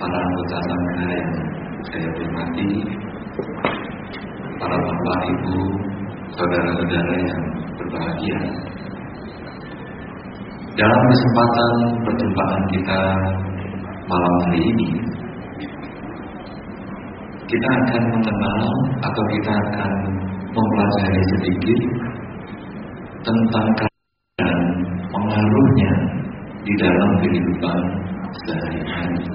para anggota Samena yang saya hormati, para bapak ibu, saudara-saudara yang berbahagia. Dalam kesempatan perjumpaan kita malam hari ini, kita akan mengenal atau kita akan mempelajari sedikit tentang dan pengaruhnya di dalam kehidupan sehari-hari.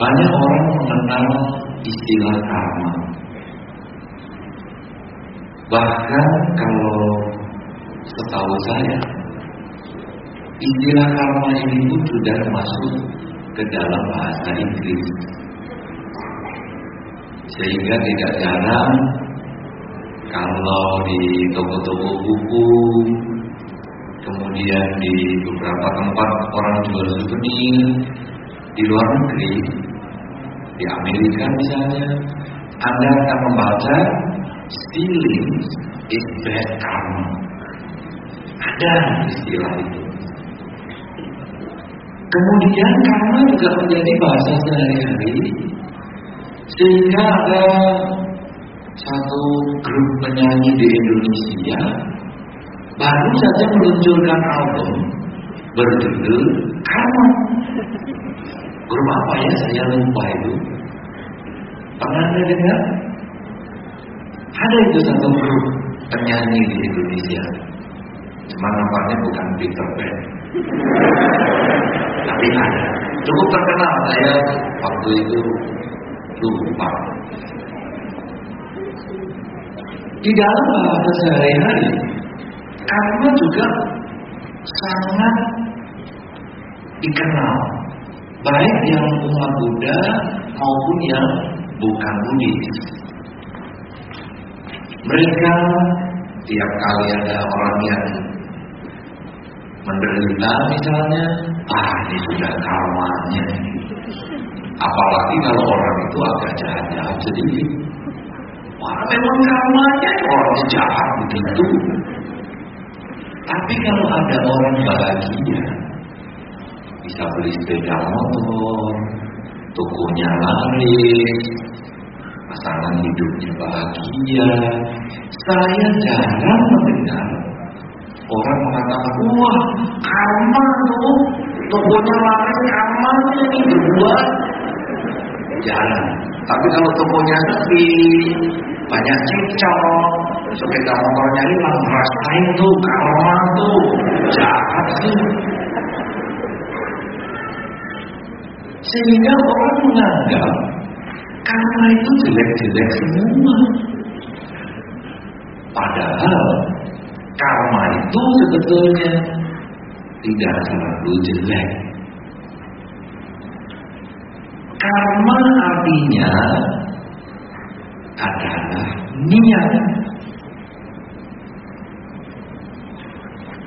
Banyak orang mengenal istilah karma. Bahkan kalau setahu saya, istilah karma ini pun sudah masuk ke dalam bahasa Inggris. Sehingga tidak jarang kalau di toko-toko buku, kemudian di beberapa tempat orang jual souvenir di luar negeri, di Amerika misalnya, Anda akan membaca stealing is bad karma. Ada istilah itu. Kemudian karma juga menjadi bahasa sehari-hari sehingga ada satu grup penyanyi di Indonesia baru saja meluncurkan album berjudul Karma. Grup apa ya? Saya lupa itu. Pernah anda dengar? Ada itu satu grup penyanyi di Indonesia. Cuma nampaknya bukan Peter Pan. Tapi ada. Cukup terkenal saya waktu itu lupa. Di dalam bahasa sehari-hari, karma juga sangat dikenal. Baik yang umat Buddha maupun yang bukan Buddhis. Mereka tiap kali ada orang yang menderita misalnya, ah ini sudah karmanya. Apalagi kalau orang itu agak jahat-jahat sedikit. Wah memang karmanya orang jahat begitu. Tapi kalau ada orang bahagia, bisa beli sepeda motor, tokonya laris, pasangan hidupnya bahagia. Saya jarang mendengar orang mengatakan, wah karma tuh, tokonya laris karma ini berbuat. Jarang. Tapi kalau tokonya sepi, banyak cicok, sepeda motornya hilang, rasain tuh karma tuh, jahat sih. Sehingga orang menganggap karma itu jelek-jelek semua. Padahal karma itu sebetulnya tidak selalu jelek. Karma artinya adalah niat.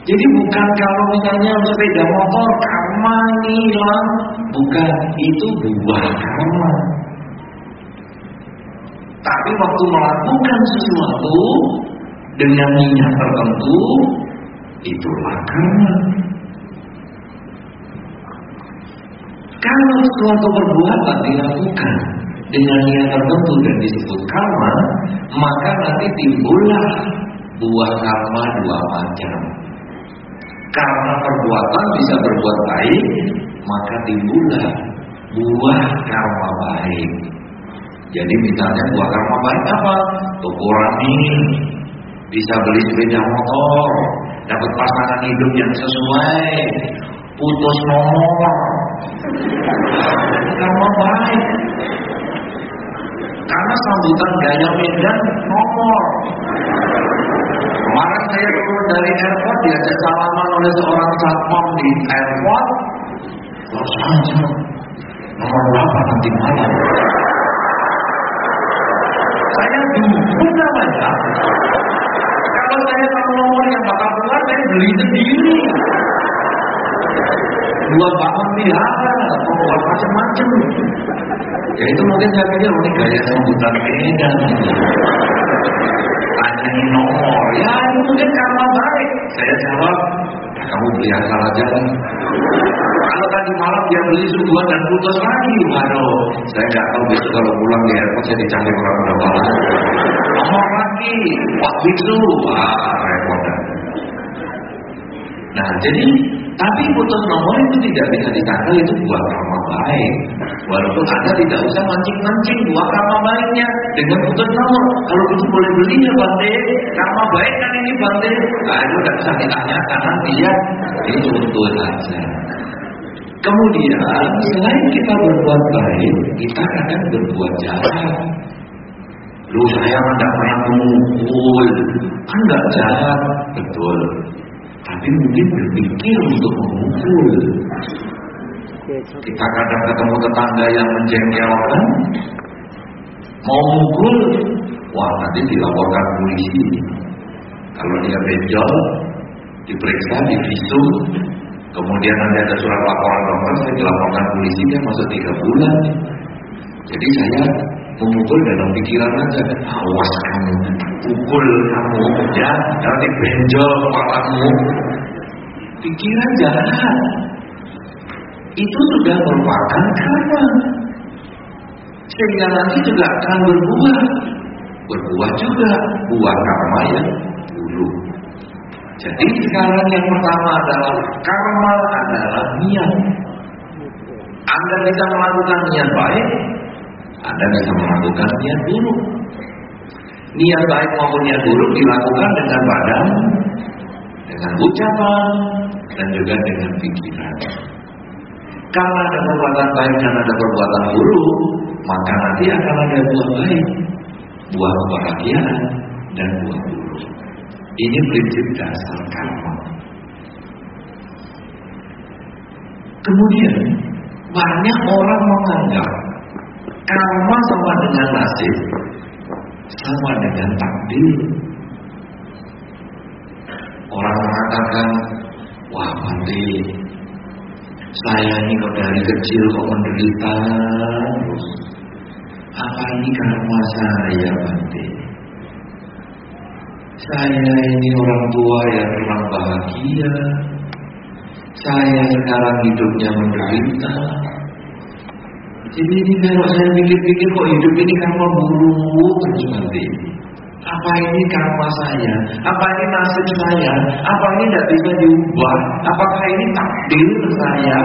Jadi bukan kalau misalnya sepeda motor karma hilang, bukan itu buah karma. Tapi waktu melakukan sesuatu dengan niat tertentu, itulah karma. Kalau suatu perbuatan dilakukan dengan niat tertentu dan disebut karma, maka nanti timbullah buah karma dua macam. Karena perbuatan bisa berbuat baik, maka timbullah buah karma baik. Jadi misalnya buah karma baik apa? Toko ramin, bisa beli sepeda motor, dapat pasangan hidup yang sesuai, putus nomor, karma baik. Karena sambutan gaya Medan nomor. Kemarin saya keluar dari airport diajak salaman oleh seorang satpam di airport. Terus langsung nomor berapa nanti malam? Saya bingung namanya. Kalau saya tahu nomor yang bakal keluar, saya beli sendiri. Dua bangun pelihara, buat macam-macam. Ya itu mungkin saya pikir ini gaya sambutan Medan. Tanyain nomor, ya itu mungkin karma baik. Saya jawab, kamu beli asal aja kan. Kalau tadi malam dia beli suguhan dan putus lagi, waduh, saya nggak tahu besok kalau pulang di airport saya dicari orang berapa lagi. Nomor lagi, Pak Biksu, wah repot. Nah, jadi tapi putus nomor itu tidak bisa disangka itu buat karma baik. Walaupun Anda tidak usah mancing-mancing buat karma baiknya dengan putus nomor. Kalau itu boleh beli ya Bante, karma baik kan ini Bante. Nah, itu tidak bisa ditanyakan nanti ya. Ini contoh saja. Kemudian selain kita berbuat baik, kita akan berbuat jahat. Lu saya tidak pernah memukul, kan jahat, betul. Tapi mungkin berpikir untuk memukul. Kita kadang ketemu tetangga yang menjengkelkan, mau mukul, wah nanti dilaporkan polisi. Kalau dia benjol, diperiksa, divisum, kemudian nanti ada surat laporan dokter, saya dilaporkan polisi, dia masuk tiga bulan. Jadi saya memukul dalam pikiran aja awas kamu pukul kamu ya nanti benjol kepalamu pikiran jahat itu sudah merupakan karma. Sehingga nanti juga akan berbuah. Berbuah juga buah karma yang dulu. Jadi sekarang yang pertama adalah karma adalah niat. Anda bisa melakukan niat baik anda bisa melakukan niat buruk. Niat baik maupun niat buruk dilakukan dengan badan, dengan ucapan, dan juga dengan pikiran. Karena ada perbuatan baik dan ada perbuatan buruk, maka nanti akan ada buah baik, buah kebahagiaan, dan buah buruk. Ini prinsip dasar karma. Kemudian banyak orang menganggap Karma sama dengan nasib Sama dengan takdir. Orang mengatakan Wah Bante Saya ini kok dari kecil kok menderita. Terus Apa ini karma saya Bante? Saya ini orang tua yang kurang bahagia. Saya sekarang hidupnya menderita jadi ini kalau saya pikir-pikir kok hidup ini karma buruk terus nanti. Apa ini karma saya? Apa ini nasib saya? Apa ini tidak bisa diubah? Apakah ini takdir saya?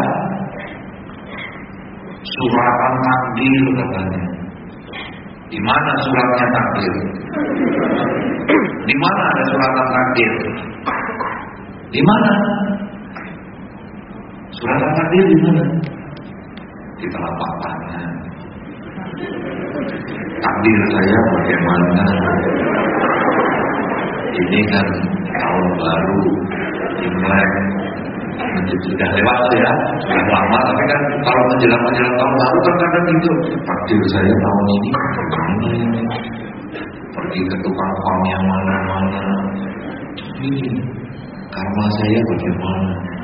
Suratan takdir katanya. Di mana suratnya takdir? Di mana ada suratan takdir? Di mana? Suratan takdir di mana? Di telapak tangan. Takdir saya bagaimana? Ini kan tahun baru, Imlek, sudah lewat ya, sudah lama. Tapi kan kalau menjelang menjelang tahun baru kan itu takdir saya tahun ini bagaimana Pergi ke tukang pam yang mana-mana. Ini karma saya bagaimana?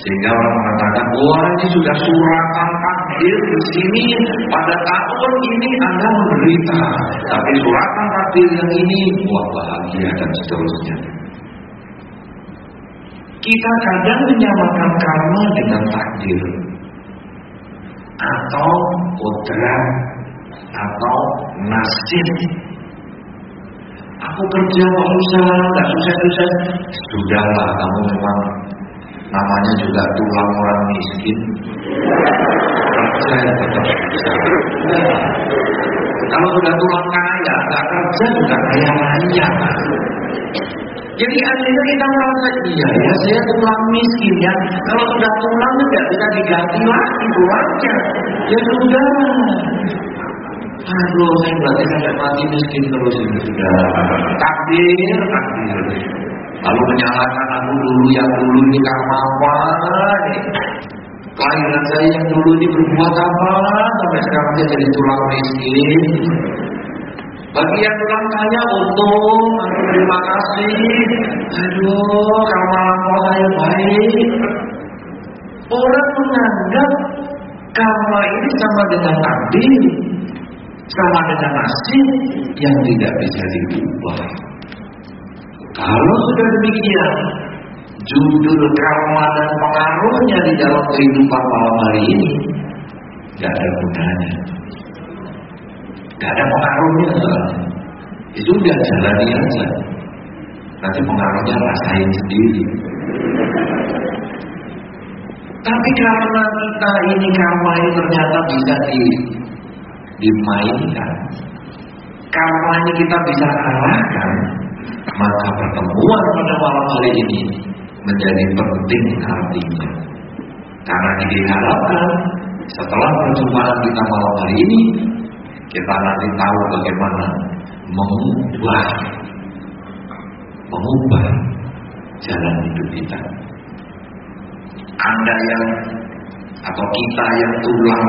Sehingga orang mengatakan, wah ini sudah suratan takdir di sini pada tahun ini Anda menderita, tapi suratan takdir yang ini wah bahagia dan seterusnya. Kita kadang menyamakan karma dengan takdir atau kodrat atau nasib. Aku kerja kok susah, nggak susah-susah. Sudahlah, kamu memang namanya juga tulang orang miskin. Kerja tetap bisa kalau sudah tulang kaya nggak kerja juga kaya raya. Jadi akhirnya kita merasa iya ya saya tulang miskin ya. Kalau sudah tulang tidak bisa diganti lagi tulangnya ya sudah. Aduh, saya berarti sampai mati miskin terus ini. Sudah. Takdir, takdir. Lalu menyalahkan aku dulu yang dulu ini karma apa nih? Kelahiran saya yang dulu ini berbuat apa sampai sekarang saya jadi tulang miskin. Bagi yang tulang kaya untung, aku terima kasih. Aduh, karma apa saya baik. Orang menganggap karma ini sama dengan takdir, sama dengan nasib yang tidak bisa diubah. Kalau sudah demikian, judul karma dan pengaruhnya di dalam kehidupan malam hari ini gak ada gunanya. Gak ada pengaruhnya. Itu udah jalani aja. Nanti pengaruhnya rasain sendiri. Tapi karena kita ini karma ini ternyata bisa di dimainkan. Karma ini kita bisa kalahkan, maka pertemuan pada malam hari ini menjadi penting artinya. Karena diharapkan setelah perjumpaan kita malam hari ini, kita nanti tahu bagaimana mengubah mengubah jalan hidup kita. Anda yang atau kita yang tulang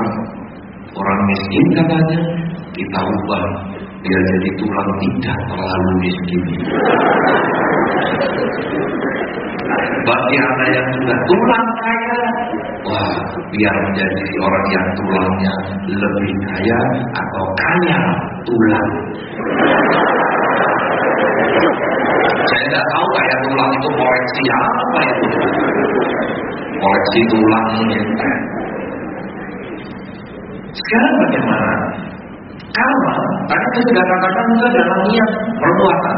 orang miskin katanya kita ubah biar jadi tulang tidak terlalu miskin. Bagi anda yang sudah tulang kaya, wah biar menjadi orang yang tulangnya lebih kaya atau kaya tulang. Saya tidak tahu kaya tulang itu koleksi apa itu. Koleksi tulang gitu. Sekarang bagaimana? Karma, tadi saya sudah katakan itu adalah niat perbuatan.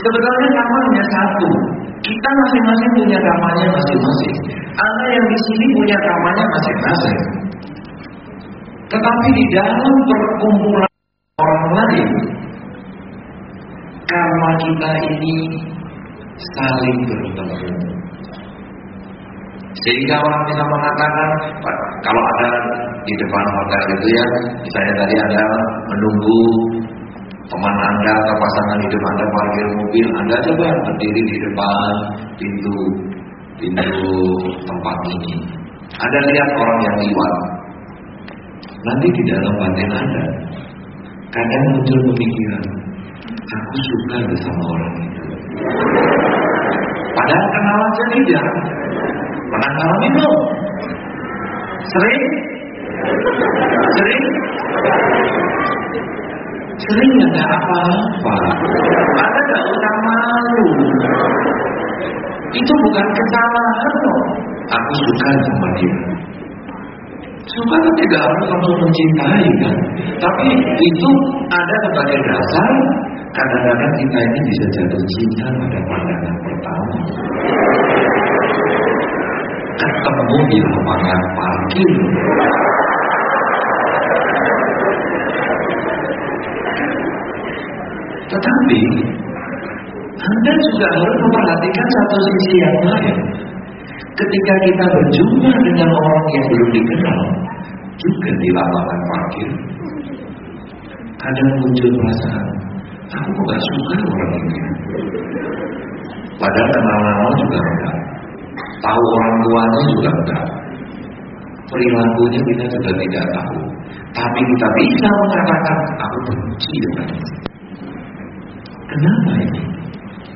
Sebetulnya karma hanya satu. Kita masing-masing punya karmanya masing-masing. Anda yang di sini punya karmanya masing-masing. Tetapi di dalam perkumpulan orang lain, karma kita ini saling bertemu. Sehingga orang bisa mengatakan kalau ada di depan hotel itu ya, misalnya tadi Anda menunggu teman Anda atau pasangan hidup Anda parkir mobil, Anda coba berdiri di depan pintu pintu tempat ini. Anda lihat orang yang liwat. Nanti di dalam batin Anda kadang muncul pemikiran, aku suka bersama orang itu. Padahal kenal aja tidak. Pernah ngalamin belum? Sering? Sering? Sering ada apa-apa. Ada gak usah malu. Itu bukan kesalahan loh. Aku suka sama dia. Suka kan tidak harus langsung mencintai kan. Tapi itu ada sebagai dasar kadang-kadang kita ini bisa jatuh cinta pada pandangan pertama ketemu di lapangan parkir. Tetapi Anda juga harus memperhatikan satu sisi yang lain. Ketika kita berjumpa dengan orang yang belum dikenal, juga di lapangan parkir, kadang muncul perasaan, aku kok gak suka orang ini. Padahal kenal nama juga enggak. Tahu orang tuanya juga enggak. Perilakunya kita juga tidak tahu. Tapi kita bisa mengatakan, aku benci dengannya. Kenapa ini?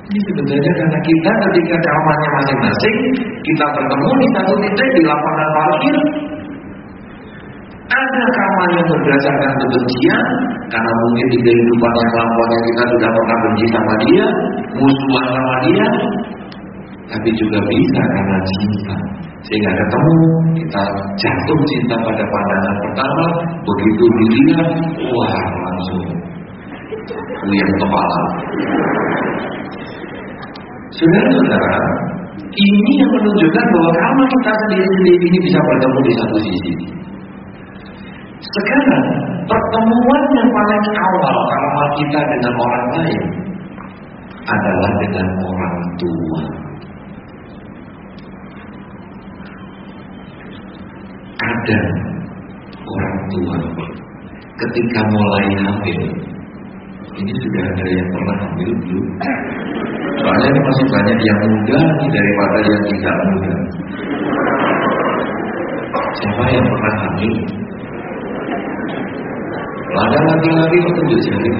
Ini sebetulnya karena kita ketika kamarnya masing-masing, kita bertemu di satu titik di lapangan parkir, ada kamar yang berdasarkan kebencian karena mungkin di kehidupan yang lampaunya kita sudah pernah benci sama dia, musuhan sama dia, tapi juga bisa karena cinta. Sehingga ketemu, kita jatuh cinta pada pandangan pertama, begitu dilihat, wah langsung yang kepala. Saudara-saudara, ini yang menunjukkan bahwa karma kita sendiri-sendiri ini bisa bertemu di satu sisi. Sekarang, pertemuan yang paling awal karma kita dengan orang lain adalah dengan orang tua. Kadang orang tua ketika mulai hamil ini sudah ada yang pernah hamil belum? Soalnya ini masih banyak yang muda daripada yang tidak muda. Siapa yang pernah hamil? Ada laki-laki kok tunjuk jari.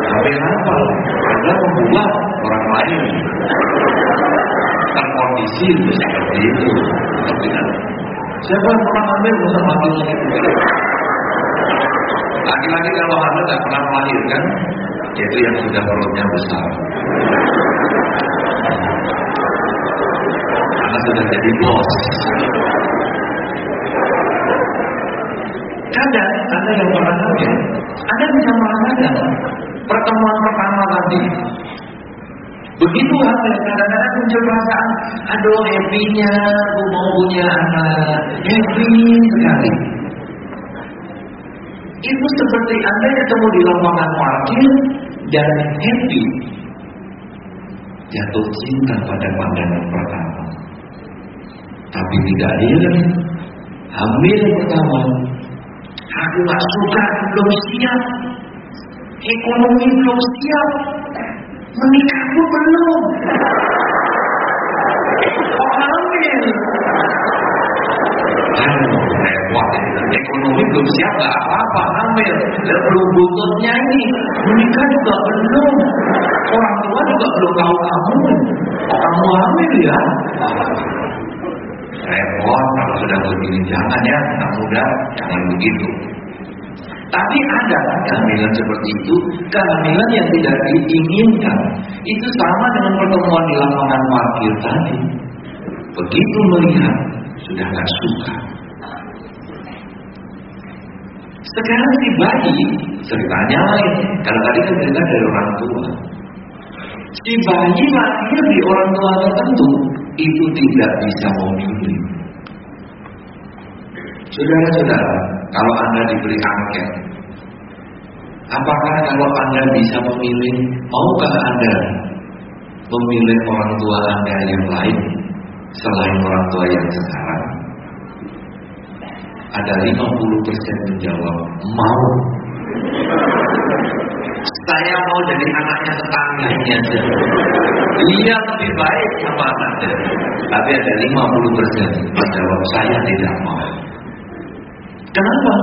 Tapi apa? Anda membuat orang lain terkondisi seperti itu. Siapa yang pernah hamil bersama laki-laki? Laki-laki kalau hamil tidak pernah melahirkan, Yaitu yang sudah perutnya besar. Karena sudah jadi bos. Kadang ada yang pernah hamil, Anda bisa merasakan pertemuan pertama tadi. Begitu hamil, kadang-kadang muncul perasaan, aduh happy-nya, aku mau punya anak, happy sekali. Itu seperti Anda ketemu di lapangan parkir dan happy. Jatuh cinta pada pandangan pertama. Tapi tidak heran, hamil pertama Aku gak suka, belum siap. Ekonomi belum siap. Menikah pun belum. Kok hamil? Aduh, repot. Ekonomi belum siap, gak apa-apa, hamil. Belum buntutnya ini. Menikah juga belum. Orang tua juga belum tahu kamu. kamu hamil ya? repot kalau sudah begini jangan ya anak muda jangan begitu tapi ada kehamilan seperti itu kehamilan yang tidak diinginkan. Itu sama dengan pertemuan di lapangan parkir tadi. Begitu melihat sudah nggak suka. Sekarang si bayi ceritanya lain. Kalau tadi kan cerita dari orang tua. Si bayi lahir di orang tua tertentu itu tidak bisa memilih. Saudara-saudara, kalau Anda diberi angket, apakah kalau Anda bisa memilih, maukah Anda memilih orang tua Anda yang lain selain orang tua yang sekarang? Ada 50% menjawab mau. Saya mau jadi anaknya tetangganya saja. Dia lebih baik sama anaknya. Tapi ada 50 persen menjawab saya tidak mau. Kenapa?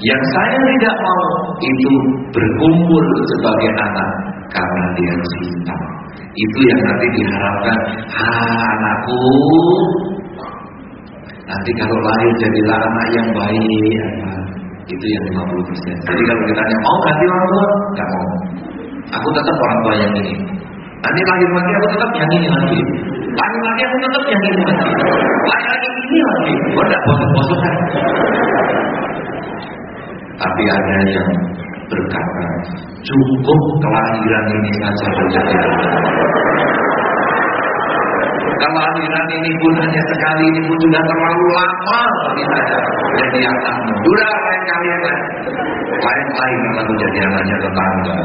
Yang saya tidak mau itu berkumpul sebagai anak karena dia cinta. Itu yang nanti diharapkan, ah anakku, nanti kalau lahir jadilah anak yang baik. Itu yang 50 persen. Jadi kalau kita tanya, mau ganti orang tua? Gak mau. Aku tetap orang tua yang ini. Nanti lahir lagi aku tetap yang ini lagi. Lahir lagi aku tetap yang ini lagi ini lagi. Oh tidak bosan-bosan. Tapi ada yang berkata, cukup kelahiran ini saja menjadi kelahiran ini pun hanya sekali ini pun sudah terlalu lama bagi saya. Jadi akan sudah lain kali kan. Lain-lain kalau menjadi anaknya tetangga.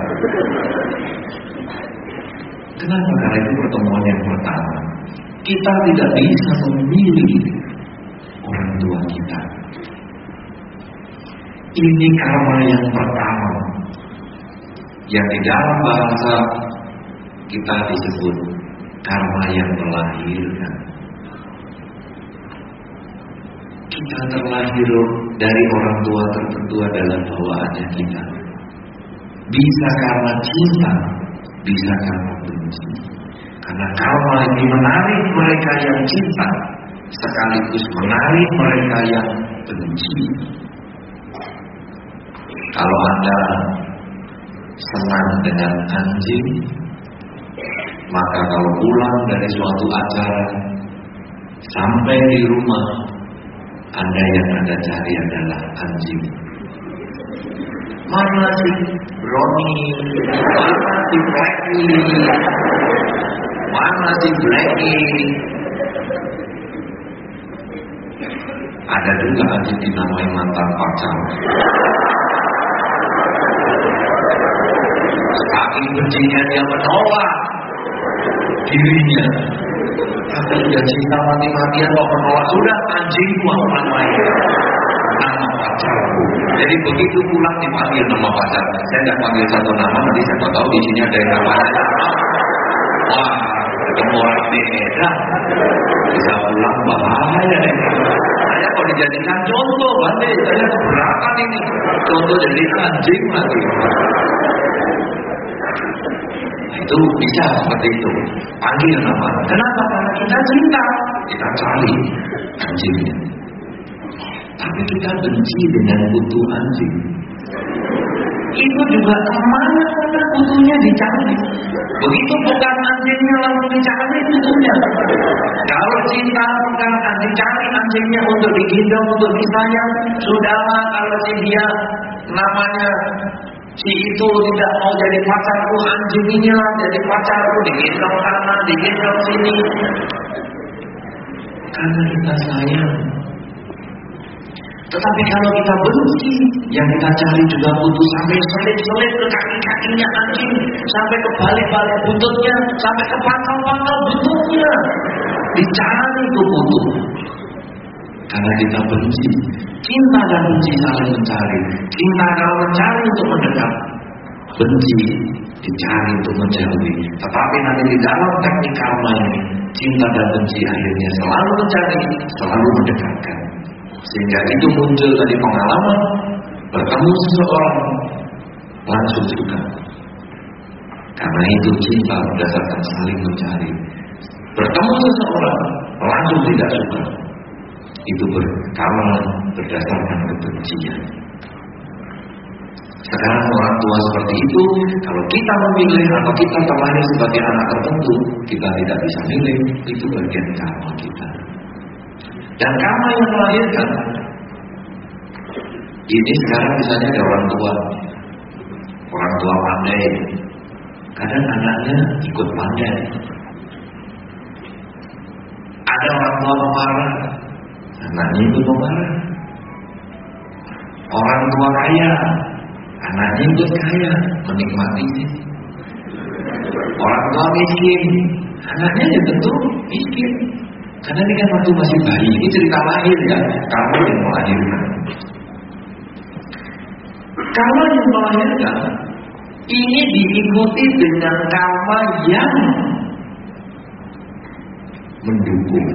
Kenapa? Karena itu pertemuan yang pertama. Kita tidak bisa memilih orang tua kita. Ini karma yang pertama. Yang di dalam bahasa kita disebut karma yang melahirkan. Kita terlahir dari orang tua tertentu adalah bawaannya kita. Bisa karena cinta, bisa karena benci. Karena karma ini menarik mereka yang cinta, sekaligus menarik mereka yang benci. Kalau Anda senang dengan anjing, maka kalau pulang dari suatu acara sampai di rumah, Anda yang Anda cari adalah anjing. Mana si Roni? Mana si Blacky? Mana si Blacky? Ada juga anjing dinamai mantan pacar. Saking bencinya dia menolak dirinya. Tapi sudah cinta mati-matian kok menolak sudah anjing orang lain. Pacarku. Jadi begitu pulang dipanggil nama pacar. Saya tidak panggil satu nama, nanti saya tahu di sini ada yang namanya. Wah, ketemu orang beda. Bisa pulang bahaya. Saya kalau dijadikan contoh, berarti saya keberatan ini. Contoh jadi anjing lagi itu bisa seperti itu. Panggil nama. Kenapa? Karena kita cinta. Kita cari anjingnya. Tapi kita benci dengan butuh anjing. itu juga ke mana mana kutunya dicari. Begitu bukan anjingnya langsung dicari kutunya. Kalau cinta pegangan dicari anjingnya untuk digendong, untuk disayang, sudahlah kalau si dia namanya si itu tidak mau jadi pacarku anjing inilah jadi pacarku digendong sana digendong sini karena kita sayang tetapi kalau kita benci, yang kita cari juga butuh sampai selit-selit ke kaki-kakinya anjing, sampai ke balik-balik buntutnya, sampai ke pangkal-pangkal buntutnya. Dicari itu butuh. Karena kita benci. Cinta dan benci saling mencari. Cinta kalau mencari untuk mendekat. Benci dicari untuk menjauhi. Tetapi nanti di dalam teknik karma ini, cinta dan benci akhirnya selalu mencari, selalu mendekatkan. Sehingga itu muncul dari pengalaman bertemu seseorang langsung suka. Karena itu cinta berdasarkan saling mencari. Bertemu seseorang langsung tidak suka. Itu ber, karena berdasarkan kebencian. Sekarang orang tua seperti itu, kalau kita memilih atau kita terlahir sebagai anak tertentu, kita tidak bisa milih, itu bagian karma kita. Dan karma yang melahirkan ini sekarang misalnya ada orang tua, orang tua pandai, kadang anaknya ikut pandai. Ada orang tua pemarah, anaknya ikut pemarah. Orang tua kaya, anaknya ikut kaya, menikmati. Orang tua miskin, anaknya ya tentu miskin. Karena ini kan waktu masih bayi, ini cerita lahir ya, kamu yang melahirkan. Kalau yang melahirkan, ini diikuti dengan karma yang mendukung.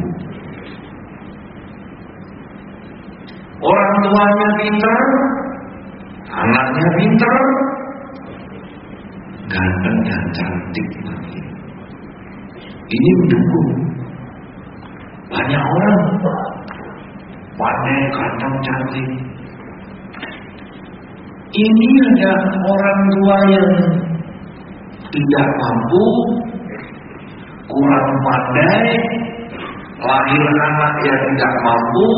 Orang tuanya pintar, anaknya pintar, ganteng dan cantik. Ini mendukung. Banyak orang pandai, ganteng, cantik. Ini ada orang tua yang tidak mampu, kurang pandai, lahir anak yang tidak mampu,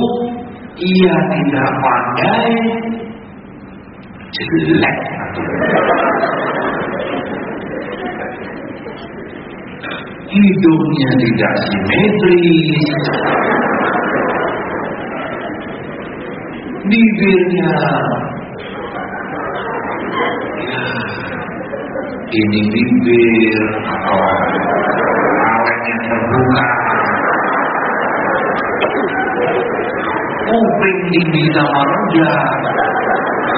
ia tidak pandai, jelek. Hidungnya tidak simetris, bibirnya. Ini bibir. Atau yang terbuka. Kuping tinggi sama rendah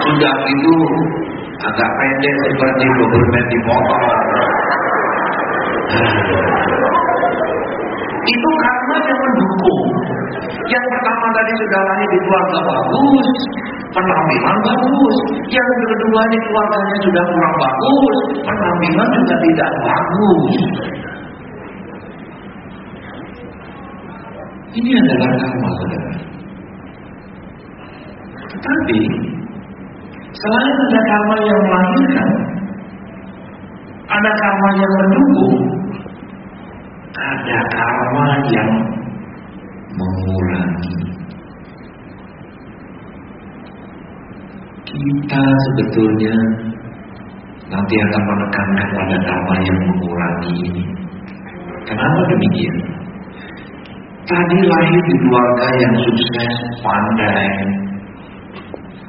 sudah itu agak pendek seperti Doberman dipotong itu karena yang mendukung yang pertama tadi lahir di keluarga bagus penampilan bagus. Yang kedua ini keluarganya sudah kurang bagus, penampilan juga tidak bagus. Ini adalah karma saudara. Tetapi selain ada karma yang melahirkan, ada karma yang mendukung, ada karma yang mengurangi. kita sebetulnya nanti akan menekankan pada karma yang mengurangi ini. Kenapa demikian? Tadi lahir di keluarga yang sukses, pandai.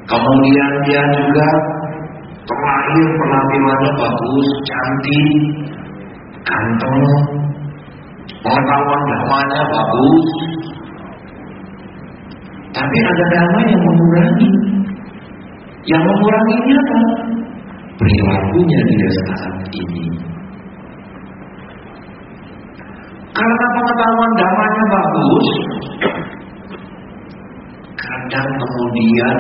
Kemudian dia juga terlahir penampilannya bagus, cantik, ganteng, pengetahuan damanya bagus. Tapi ada dhamma yang mengurangi yang mengurangi apa? Perilakunya dia saat ini. Karena pengetahuan damanya bagus, kadang kemudian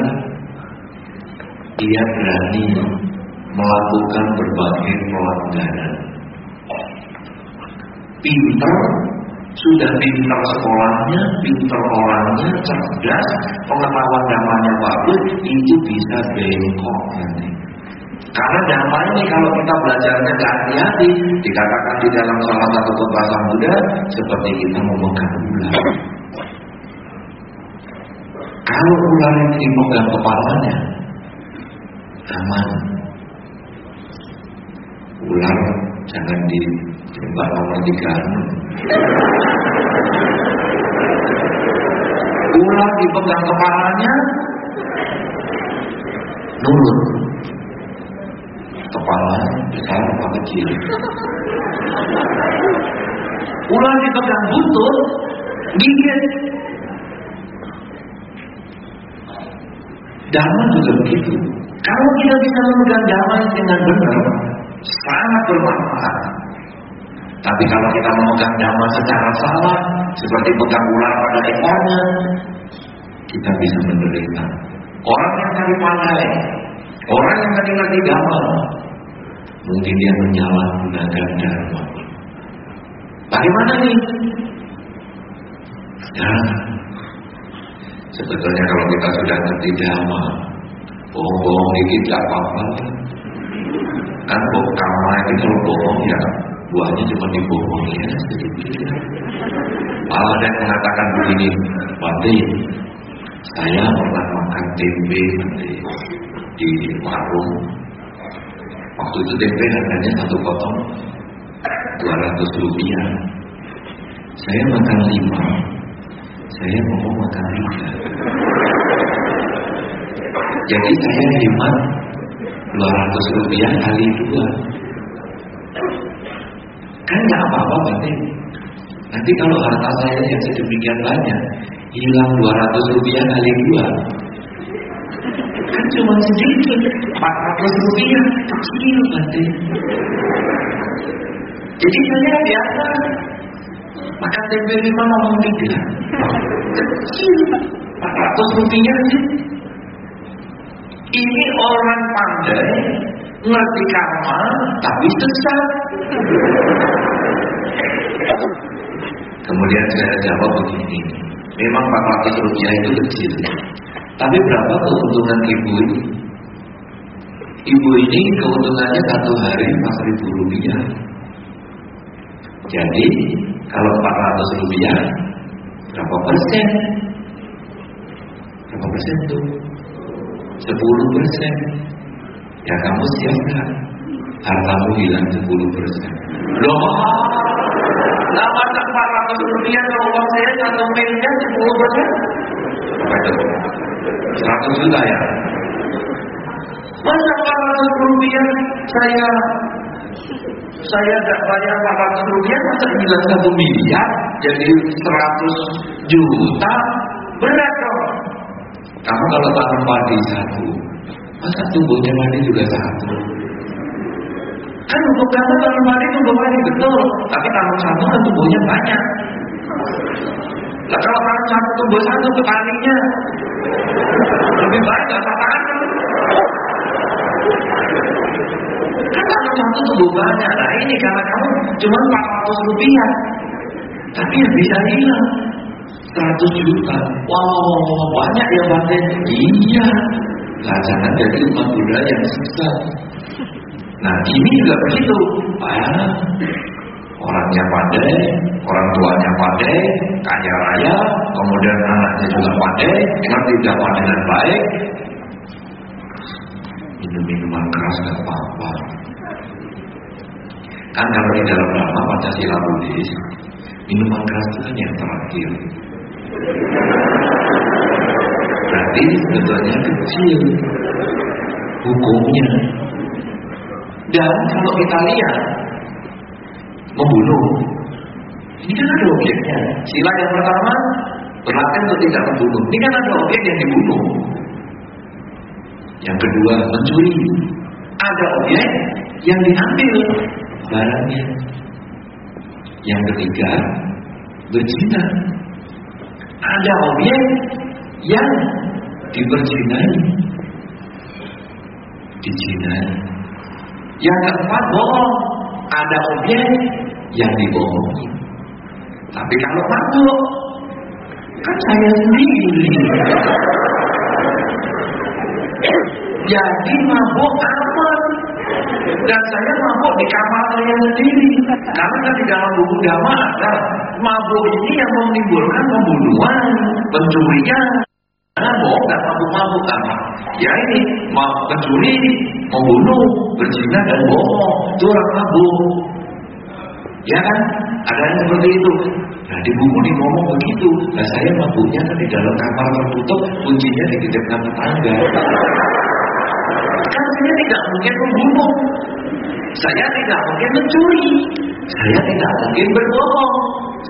dia berani melakukan berbagai pelanggaran. Pintar sudah pintar sekolahnya, pintar orangnya, cerdas, pengetahuan namanya bagus, itu bisa bengkok nanti. Karena damai ini kalau kita belajarnya hati-hati, dikatakan di dalam salah satu pepatah muda seperti kita memegang ular. Kalau ular ini dipegang kepalanya, aman. Ular jangan ditembak nomor tiga. Ular dipegang kepalanya, nurut. Kepala besar apa kecil? Ular dipegang buntut, gigit. Damai juga begitu. Kalau kita bisa memegang damai dengan benar, sangat bermanfaat. Tapi kalau kita memegang damai secara salah, seperti pegang ular pada ekornya, kita bisa menderita. Orang yang tadi pandai, orang yang tadi ngerti damai, mungkin dia menyalahgunakan dharma. Bagaimana nih? Ya, sebetulnya kalau kita sudah ngerti dhamma, bohong-bohong dikit gak apa-apa. Kan kok karma itu kalau bohong ya buahnya cuma dibohongi ya sedikit. Malah ada yang mengatakan begini, Bante, saya pernah makan tempe nanti di warung. Waktu itu tempe harganya satu potong 200 rupiah. Saya makan lima, saya mau makan tiga. Jadi saya hemat 200 rupiah kali dua. Kan nggak apa-apa berarti. Nanti kalau harta saya yang sedemikian banyak, hilang 200 rupiah kali dua. Kan cuma sedikit, 400 rupiah, kecil berarti. Jadi saya biasa makan tempe lima ngomong tiga. Kecil, 400 rupiah sih. Ini orang pandai ngerti karma tapi sesat. Kemudian saya jawab begini, memang 400 rupiah itu kecil, tapi berapa keuntungan ibu ini? Ibu ini keuntungannya satu hari 4 ribu rupiah. Jadi kalau 400 rupiah berapa persen? Berapa persen tuh? 10 persen. Ya kamu siap gak? Hartamu hilang 10 persen. Loh, masa 400 rupiah kalau uang saya satu miliar 10 persen? Apa itu? 100 juta ya? Masa 400 rupiah saya saya tidak bayar 400 rupiah masa hilang satu miliar jadi 100 juta berat kamu kalau tanam padi satu? Masa tumbuhnya padi juga satu? Kan untuk kamu tanam padi tumbuh padi betul. Tapi tanam satu kan tumbuhnya banyak. Nah kalau tanam satu tumbuh satu petaninya lebih baik gak tanam Kan? Tanam satu tumbuh banyak. Nah ini karena kamu cuma 400 rupiah. Tapi yang bisa hilang 100 juta. Wow, banyak ya Bante. Iya. Lah jangan jadi umat Buddha yang sukses. Nah ini juga begitu. Ah, orangnya pandai, orang tuanya pandai, kaya raya, kemudian anaknya juga pandai, ngerti dakwah dengan baik, minum minuman keras gak apa-apa. Kan kalau di dalam Dhamma Pancasila Buddhis, minuman keras itu kan yang terakhir. Berarti sebetulnya kecil hukumnya. Dan kalau kita lihat membunuh, ini kan ada objeknya. Sila yang pertama berlatih untuk tidak membunuh. Ini kan ada objek yang dibunuh. Yang kedua mencuri. Ada objek yang diambil barangnya. Yang ketiga berzina. Ada objek yang diperzinai. Dizinai. Yang keempat bohong. Ada objek yang dibohongi. Tapi kalau mabuk, kan saya sendiri. Jadi mabuk aman. Dan saya mabuk di kamar saya sendiri. Karena di dalam buku dhamma ada mabuk ini yang menimbulkan pembunuhan, pencurian. Karena bohong nggak mabuk-mabuk apa? Ya ini mau pencuri, membunuh, berzina dan bohong. Itu orang mabuk. Ya kan? Ada yang seperti itu. Nah di buku di ngomong begitu. Nah saya mabuknya kan di dalam kamar tertutup, kuncinya di dekat tetangga. Kan saya tidak mungkin membunuh. Saya tidak mungkin mencuri. Saya tidak mungkin berbohong.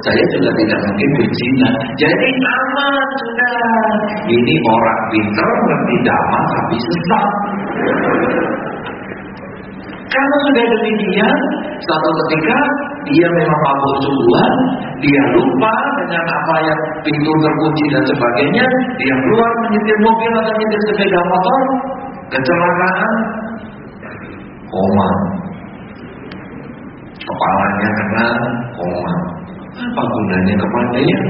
Saya juga tidak mungkin berzina. Jadi aman sudah. Ini orang pintar ngerti dhamma tapi sesat. Kalau sudah demikian, suatu ketika dia memang mabuk sungguhan, dia lupa dengan apa yang pintu terkunci dan sebagainya, dia keluar menyetir mobil atau menyetir sepeda motor, kecelakaan, koma, kepalanya kena koma. Apa gunanya kepandaian?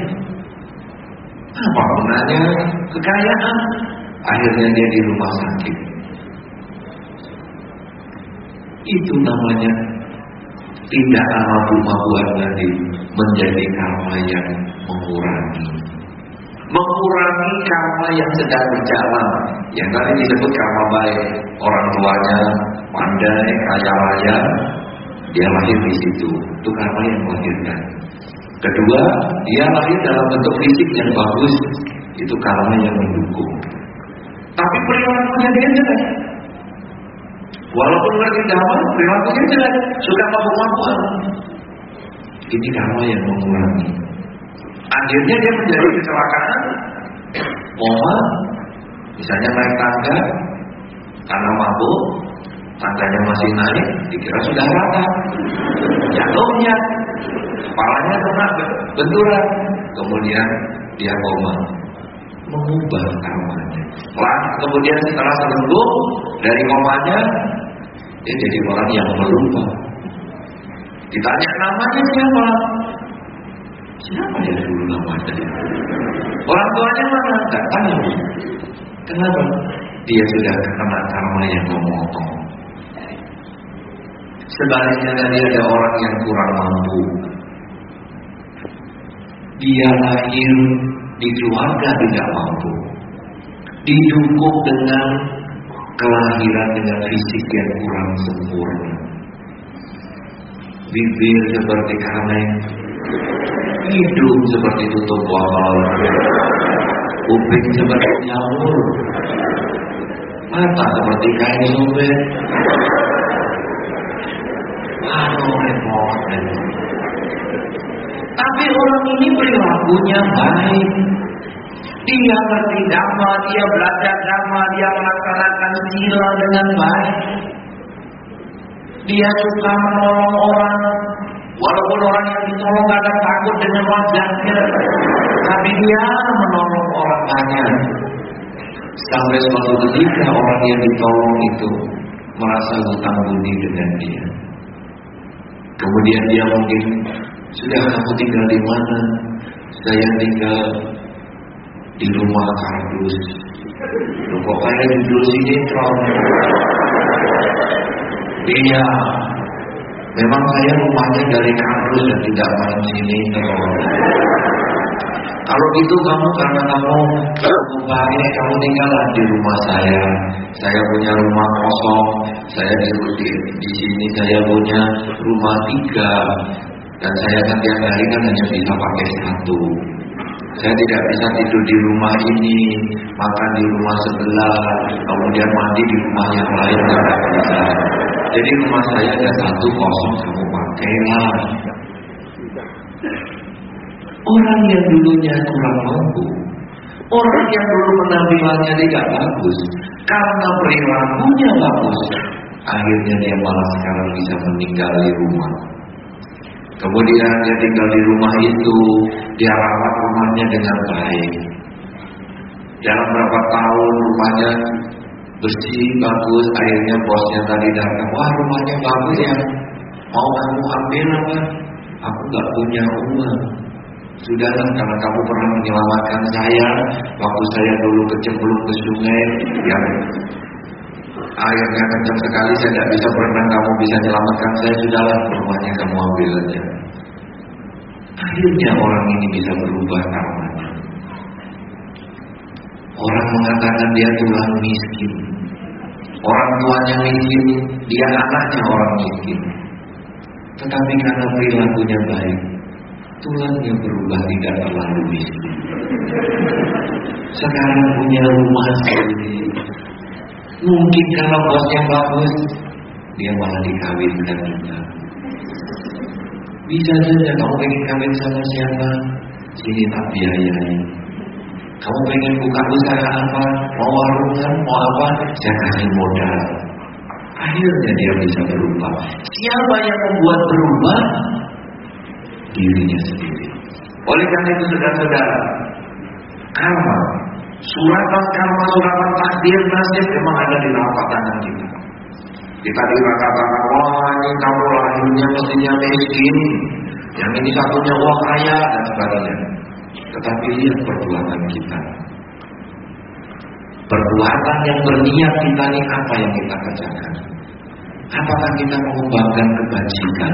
Apa gunanya kekayaan? Akhirnya dia di rumah sakit. Itu namanya tidak mabuk-mabuan tadi menjadi karma yang mengurangi. Mengurangi karma yang sedang berjalan. Yang tadi disebut karma baik. Orang tuanya pandai, kaya raya, dia lahir di situ. Itu karma yang melahirkan. Kedua, dia lahir dalam bentuk fisik yang bagus. Itu karma yang mendukung. Tapi perilakunya dia jelek. Walaupun ngerti damai, perilakunya jelek, suka mabuk-mabukan. Ini karma yang mengurangi. Akhirnya dia menjadi kecelakaan, koma, misalnya naik tangga, karena mabuk, tangganya masih naik, dikira sudah rata. Jatuhnya, kepalanya kena benturan, kemudian dia koma mengubah karmanya. Lah, kemudian setelah sembuh dari komanya, dia jadi orang yang melupa. Ditanya namanya siapa? Siapa ya dulu namanya? Orang tuanya mana? Tidak tahu. Kenapa? Dia sudah kena karma yang memotong. Sebaliknya tadi ada orang yang kurang mampu. Dia lahir di keluarga tidak mampu. Didukung dengan kelahiran dengan fisik yang kurang sempurna. Bibir seperti kaleng, hidung seperti tutup botol, kuping seperti nyamur, mata seperti kain sobek. Aduh repot. Tapi orang ini perilakunya baik. Dia ngerti dhamma, dia belajar dhamma, dia melaksanakan sila dengan baik. Dia suka menolong orang, walaupun orang yang ditolong kadang takut dengan wajahnya, tapi dia menolong orang banyak. Sampai suatu ketika orang yang ditolong itu merasa hutang budi dengan dia. Kemudian dia mungkin sudah kamu tinggal di mana? Saya tinggal di rumah kardus. Loh, kok kayak judul sinetron? Iya, memang saya rumahnya dari kardus dan tidak main sinetron. Kalau gitu kamu karena kamu baik, kamu tinggallah di rumah saya. Saya punya rumah kosong. Saya di, di, di sini saya punya rumah tiga dan saya kan tiap hari kan hanya bisa pakai satu. Saya tidak bisa tidur di rumah ini, makan di rumah sebelah, kemudian mandi di rumah yang lain tidak bisa. Jadi rumah saya ada satu kosong, kamu pakailah. Orang yang dulunya kurang mampu, orang yang dulu penampilannya tidak bagus, karena perilakunya bagus, akhirnya dia malah sekarang bisa meninggali rumah. Kemudian dia tinggal di rumah itu, dia rawat rumahnya dengan baik. Dalam berapa tahun rumahnya bersih, bagus, akhirnya bosnya tadi datang, wah rumahnya bagus ya, mau kamu ambil apa? Aku gak punya uang. Sudahlah karena kamu pernah menyelamatkan saya Waktu saya dulu kecemplung ke sungai Yang Airnya kencang sekali, saya tidak bisa berenang, kamu bisa selamatkan saya, sudahlah rumahnya kamu ambil aja. Akhirnya orang ini bisa berubah karmanya. Orang mengatakan dia tulang miskin. Orang tuanya miskin, dia anaknya orang miskin. Tetapi karena perilakunya baik, tulangnya berubah tidak terlalu miskin. Sekarang punya rumah sendiri. Mungkin kalau bosnya bagus, dia malah dikawinkan juga. Bisa saja kamu pengen kawin sama siapa, sini tak biayai. Kamu pengen buka usaha apa, mau warung kan, mau apa, saya kasih modal. Akhirnya dia bisa berubah. Siapa yang membuat berubah? Dirinya sendiri. Oleh karena itu saudara-saudara, karma, suratan karma, suratan takdir, nasib memang ada di lapak tangan kita. Kita dikatakan, wah ini kamu lahirnya mestinya miskin, yang ini satunya wah kaya dan sebagainya. Tetapi lihat perbuatan kita. Perbuatan yang berniat kita ini apa yang kita kerjakan? Apakah kita mengembangkan kebajikan?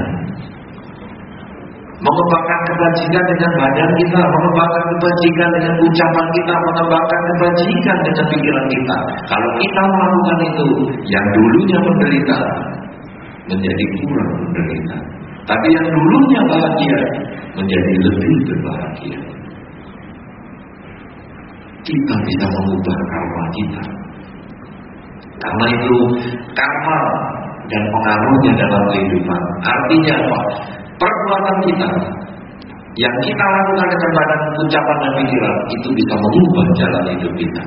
Mengembangkan kebajikan dengan badan kita, mengembangkan kebajikan dengan ucapan kita, mengembangkan kebajikan dengan pikiran kita. Kalau kita melakukan itu, yang dulunya menderita menjadi kurang menderita. Tapi yang dulunya bahagia menjadi lebih berbahagia. Kita bisa mengubah karma kita. Karena itu karma dan pengaruhnya dalam kehidupan. Artinya apa? Perbuatan kita yang kita lakukan dengan badan, ucapan dan pikiran itu bisa mengubah jalan hidup kita.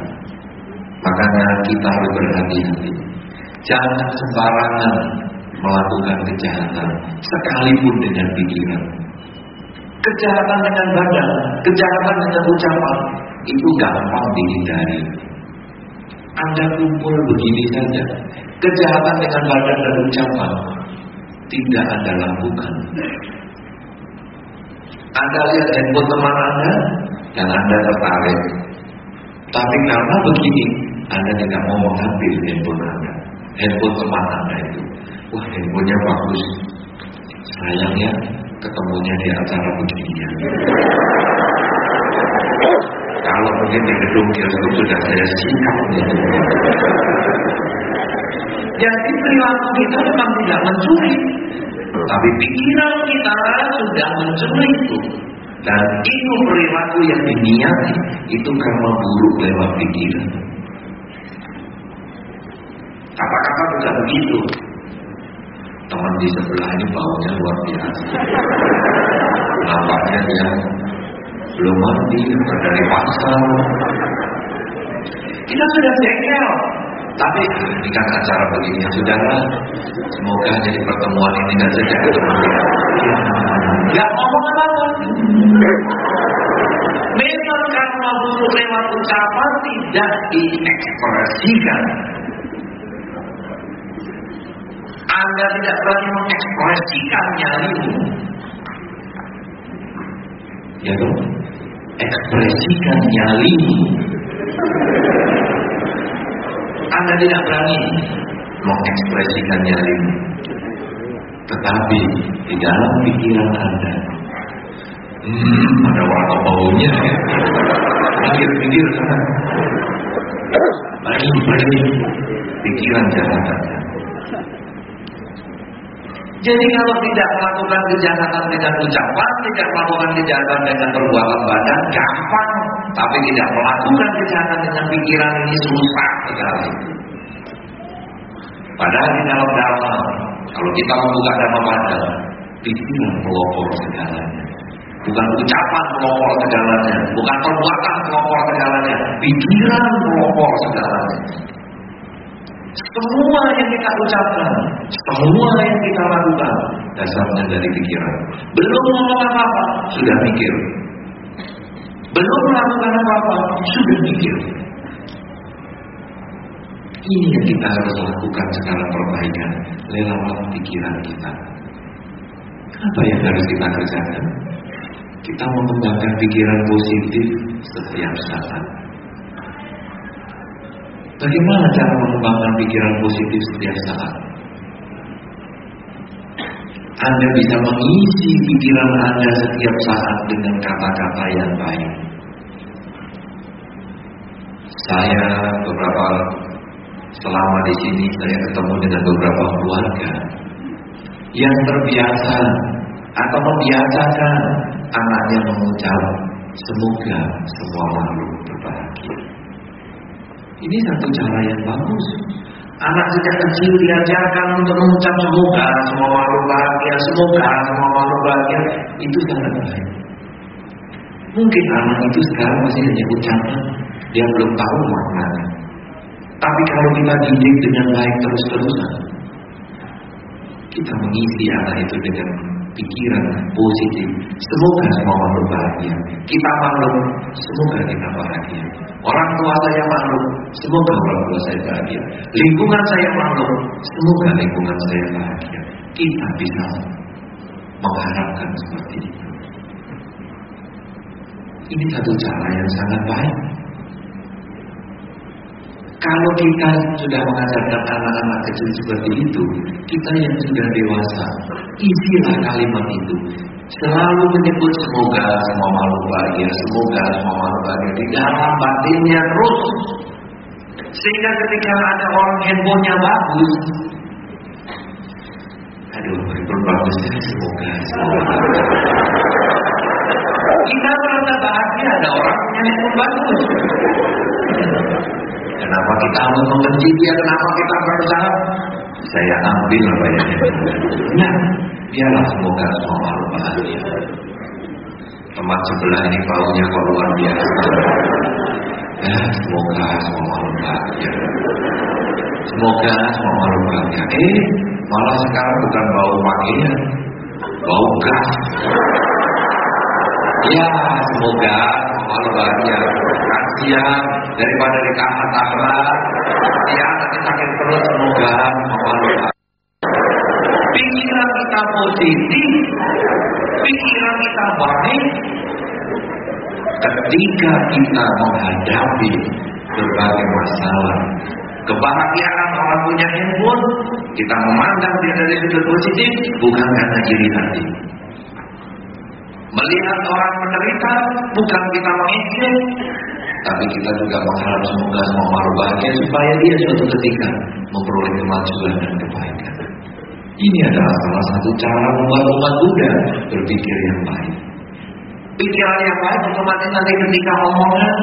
Makanya kita harus berhati-hati. Jangan sembarangan melakukan kejahatan, sekalipun dengan pikiran. Kejahatan dengan badan, kejahatan dengan ucapan, itu gampang dihindari. Anda kumpul begini saja, kejahatan dengan badan dan ucapan, tidak Anda lakukan. Anda lihat handphone teman Anda dan Anda tertarik. Tapi karena begini, Anda tidak mau mengambil handphone Anda. Handphone teman Anda itu. Wah handphonenya bagus. Sayangnya ketemunya di acara beginian. Kalau mungkin di gedung bioskop sudah saya gitu. Jadi perilaku kita memang tidak mencuri, tapi pikiran kita sudah mencuri itu. Dan itu perilaku yang diniati, itu karena buruk lewat pikiran. Kata-kata juga begitu. Teman di sebelah ini baunya luar biasa. Nampaknya dia belum mandi, dari pasar. Kita sudah jengkel, tapi ini kan acara begini ya saudara. Semoga jadi pertemuan ini dan saja ketemu. Gak ngomong apa-apa. Memang karena buruk lewat ucapan tidak diekspresikan. Anda tidak berani mengekspresikan nyalimu. Ya ekspresikan nyalimu. Anda tidak berani mengekspresikan nyalimu. Tetapi di dalam pikiran Anda, hmm, ada warna baunya ya. Pikir-pikir bagi pikiran Anda. Jadi kalau tidak melakukan kejahatan dengan ucapan, tidak melakukan kejahatan dengan perbuatan badan, gampang. Tapi tidak melakukan kejahatan dengan pikiran ini susah sekali. Padahal di dalam dharma, kalau kita membuka dharma badan, pikiran pelopor segalanya. Bukan ucapan pelopor segalanya, bukan perbuatan pelopor segalanya, pikiran pelopor segalanya. Semua yang kita ucapkan, semua yang kita lakukan, dasarnya dari pikiran. Belum ngomong apa-apa, sudah mikir. Belum melakukan apa-apa, sudah mikir. Ini yang kita harus lakukan secara perbaikan lewat pikiran kita. Apa yang harus kita kerjakan? Kita mengembangkan pikiran positif setiap saat. Bagaimana cara mengembangkan pikiran positif setiap saat? Anda bisa mengisi pikiran Anda setiap saat dengan kata-kata yang baik. Saya beberapa selama di sini saya ketemu dengan beberapa keluarga yang terbiasa atau membiasakan anaknya mengucap semoga semua makhluk. Ini satu cara yang bagus. Anak sejak kecil diajarkan untuk mengucap semoga semua makhluk bahagia, semoga semua makhluk bahagia. Itu sangat baik. Mungkin anak itu sekarang masih hanya ucapan, dia belum tahu maknanya. Tapi kalau kita didik dengan baik terus-terusan, kita mengisi anak itu dengan pikiran positif. Semoga semua makhluk bahagia. Kita makhluk, semoga kita bahagia. Orang tua saya makhluk, semoga orang tua saya bahagia. Lingkungan saya makhluk, semoga lingkungan saya bahagia. Kita bisa mengharapkan seperti itu. Ini satu cara yang sangat baik. Kalau kita sudah mengajarkan anak-anak kecil seperti itu, kita yang sudah dewasa, isilah kalimat itu. Selalu menyebut semoga semua makhluk bahagia, semoga semua makhluk bahagia di dalam batinnya terus. Sehingga ketika ada orang handphonenya bagus, aduh, handphone bagusnya semoga, semoga. Kita merasa bahagia ada orang punya handphone bagus. Kenapa kita harus membenci dia? Kenapa kita berusaha? Saya ambil apa yang Nah, biarlah semoga semua makhluk bahagia. Tempat sebelah ini baunya kok luar biasa. Ya, semoga semua makhluk bahagia. Semoga semua makhluk bahagia. Eh, malah sekarang bukan bau pakaian, bau gas. Ya, semoga makhluk bahagia. Kasihan daripada di kamar akhirat, ya nanti sakit perut semoga makhluk Pikiran kita positif, pikiran kita baik, ketika kita menghadapi berbagai masalah, kebahagiaan orang punya handphone, kita memandang dia dari sudut positif, bukan karena iri hati. Melihat orang menderita, bukan kita mengejek, tapi kita juga mengharap semoga semua makhluk bahagia supaya dia suatu ketika memperoleh kemajuan dan kebaikan. Ini adalah salah satu cara membuat umat Buddha berpikir yang baik. Pikiran yang baik otomatis nanti ketika omongan,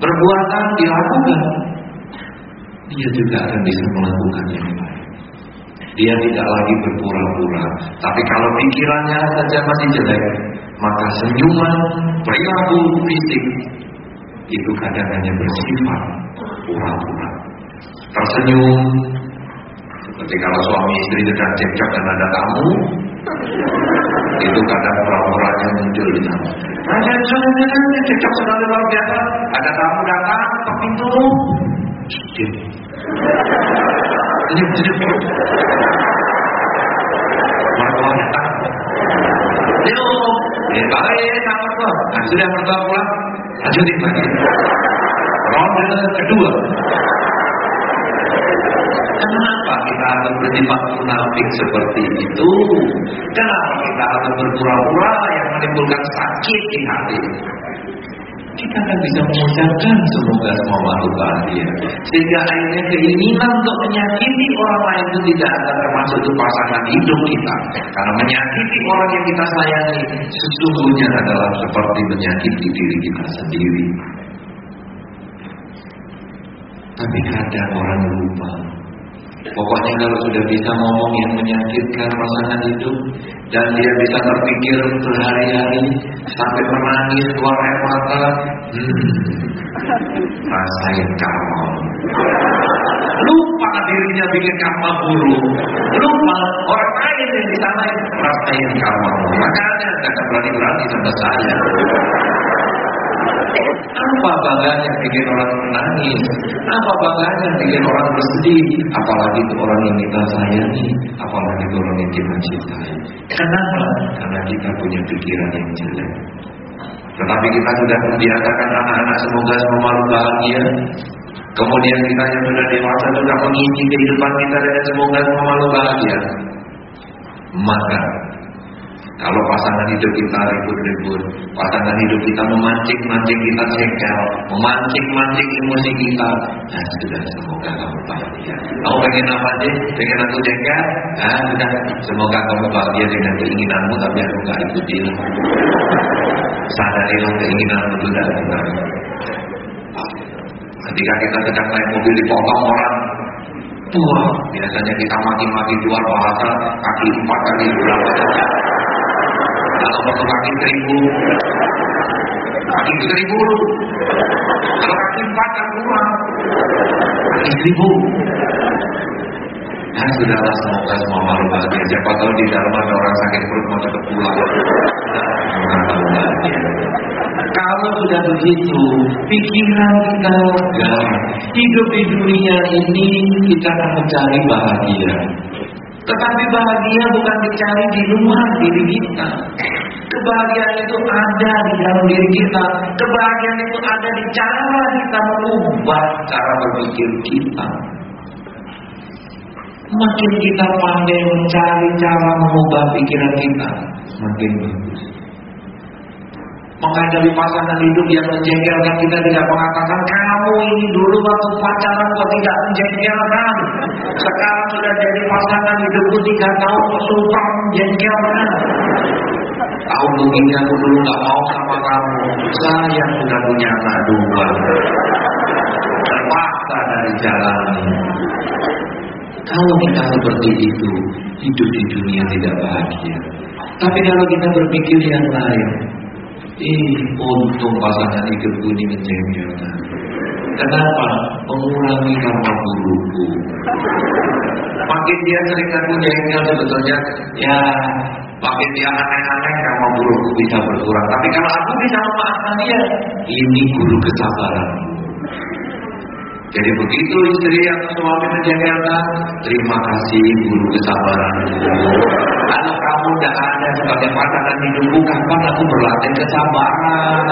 perbuatan dilakukan, dia juga akan bisa melakukan yang baik. Dia tidak lagi berpura-pura. Tapi kalau pikirannya saja masih jelek, maka senyuman, perilaku fisik itu kadang hanya bersifat pura-pura. Tersenyum, seperti kalau suami istri sedang cekcok dan ada tamu, itu kadang pura-puranya muncul di sana. Ada cekcok sekali luar biasa. Ada tamu datang ke pintu, diam. Diam, diam. Mertua datang. Yuk, ya baik, sama mertua. Nah, sudah mertua pulang, lagi. Ronde kedua. Kenapa kita harus bersifat munafik seperti itu? Kenapa kita harus berpura-pura yang menimbulkan sakit di hati? Kita akan bisa mengucapkan semoga semua makhluk bahagia. Sehingga akhirnya keinginan untuk menyakiti orang lain itu tidak akan termasuk itu pasangan hidup kita. Karena menyakiti orang yang kita sayangi sesungguhnya adalah seperti menyakiti diri kita sendiri. Tapi kadang orang lupa Pokoknya kalau sudah bisa ngomong yang menyakitkan pasangan hidup dan dia bisa terpikir berhari-hari sampai menangis keluar air mata, hmm, rasain karma. Lupa dirinya bikin karma buruk. Lupa orang lain yang di sana rasain karma. Makanya jangan berani-berani sama saya. Apa bangganya bikin orang menangis? Apa bangganya bikin orang bersedih? Apalagi itu orang yang kita sayangi, apalagi itu orang yang kita cintai. Kenapa? Karena kita punya pikiran yang jelek. Tetapi kita sudah membiasakan anak-anak semoga semua bahagia. Kemudian kita yang sudah dewasa juga mengisi kehidupan kita dengan semoga semua bahagia. Maka kalau pasangan hidup kita ribut-ribut, pasangan hidup kita memancing-mancing kita jengkel, memancing-mancing emosi kita, nah sudah semoga kamu bahagia. Kamu pengen apa sih? Pengen aku jengkel? Nah sudah, semoga kamu bahagia dengan keinginanmu, tapi aku gak ikutin. Sadarilah keinginanmu sudah benar. Ketika kita sedang naik mobil dipotong orang, tua biasanya kita maki-maki jual bahasa kaki empat kaki berapa saja kalau kaki seribu kaki seribu. Kalau kaki empat kurang kaki seribu. Nah sudahlah semoga semua malu bahagia. Siapa tahu di dalam ada orang sakit perut mau cepat pulang. Kalau sudah begitu, pikiran kita lega. Hidup di dunia ini kita akan mencari bahagia. Tetapi bahagia bukan dicari di luar diri kita. Kebahagiaan itu ada di dalam diri kita. Kebahagiaan itu ada di cara kita mengubah cara berpikir kita. Makin kita pandai mencari cara mengubah pikiran kita, makin bagus menghadapi pasangan hidup yang menjengkelkan kita tidak mengatakan kamu ini dulu waktu pacaran kok tidak menjengkelkan? Sekarang sudah jadi pasangan hidupku tiga tahun suka menjengkelkan. Tahun begini aku dulu gak mau sama kamu. Saya sudah punya anak dua. Terpaksa dari jalan kalau kita seperti itu hidup di dunia tidak bahagia. Tapi kalau kita berpikir yang lain Ih, untung pasangan hidupku ini menjengkelkan. Kenapa? Mengurangi karma burukku. Makin dia sering aku jengkel sebetulnya, ya makin dia aneh-aneh karma burukku bisa berkurang. Tapi kalau aku bisa memaafkan dia, ini guru kesabaran. Jadi begitu istri atau suami menjengkelkan, terima kasih guru kesabaran. Kalau kamu tidak ada sebagai pasangan hidupku, kapan aku berlatih kesabaran?